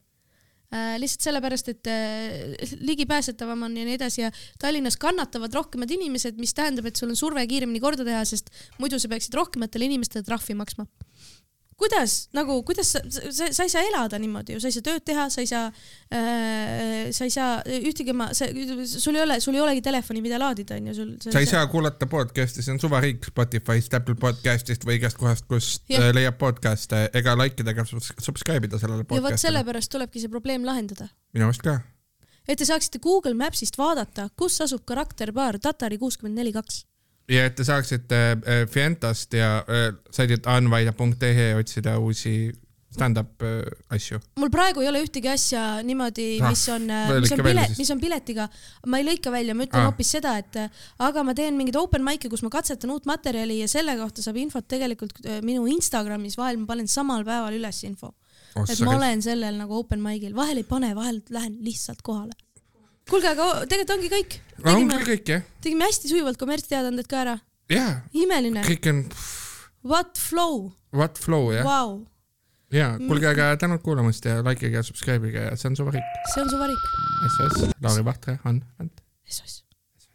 Speaker 1: äh,. lihtsalt sellepärast, et äh, ligipääsetavam on ja nii edasi ja Tallinnas kannatavad rohkemad inimesed, mis tähendab, et sul on surve kiiremini korda teha, sest muidu sa peaksid rohkematele inimestele trahvi maksma. Kuidas nagu, kuidas sa, sa, sa ei saa elada niimoodi ju, sa ei saa tööd teha, sa ei saa äh,, sa ei saa ühtegi ma, sa, sul ei ole, sul ei olegi telefoni, mida laadida, onju, sul.
Speaker 2: sa ei saa kuulata podcast'i, see on suvariik Spotify'st, Apple podcast'ist või igast kohast, kust ja. Äh, leiab podcast'e ega like ida ega subscribe ida sellele podcast'ile.
Speaker 1: ja vot sellepärast tulebki see probleem lahendada.
Speaker 2: minu arust ka.
Speaker 1: et te saaksite Google Maps'ist vaadata, kus asub karakterpaar Tatari kuuskümmend neli kaks
Speaker 2: ja et te saaksite äh, Fientast ja äh, saidilt anvaida.ee otsida uusi stand-up äh, asju.
Speaker 1: mul praegu ei ole ühtegi asja niimoodi, ah, mis on, mis on pilet, mis on piletiga, ma ei lõika välja, ma ütlen ah. hoopis seda, et aga ma teen mingeid open mic'e, kus ma katsetan uut materjali ja selle kohta saab infot tegelikult minu Instagramis, vahel ma panen samal päeval üles info oh,. et ma olen sellel nagu open mic'il, vahel ei pane, vahel lähen lihtsalt kohale kuulge, aga tegelikult ongi kõik.
Speaker 2: ongi kõik jah.
Speaker 1: tegime hästi sujuvalt kommertsteadaanded ka ära.
Speaker 2: jaa.
Speaker 1: imeline.
Speaker 2: kõik on.
Speaker 1: What flow.
Speaker 2: What flow jah
Speaker 1: wow..
Speaker 2: ja kuulge, aga tänud kuulamast ja likeige ja subscribe'ige ja see on su valik.
Speaker 1: see on su valik.
Speaker 2: SOS, Lauri Vahtre, Ann Vänt.
Speaker 1: SOS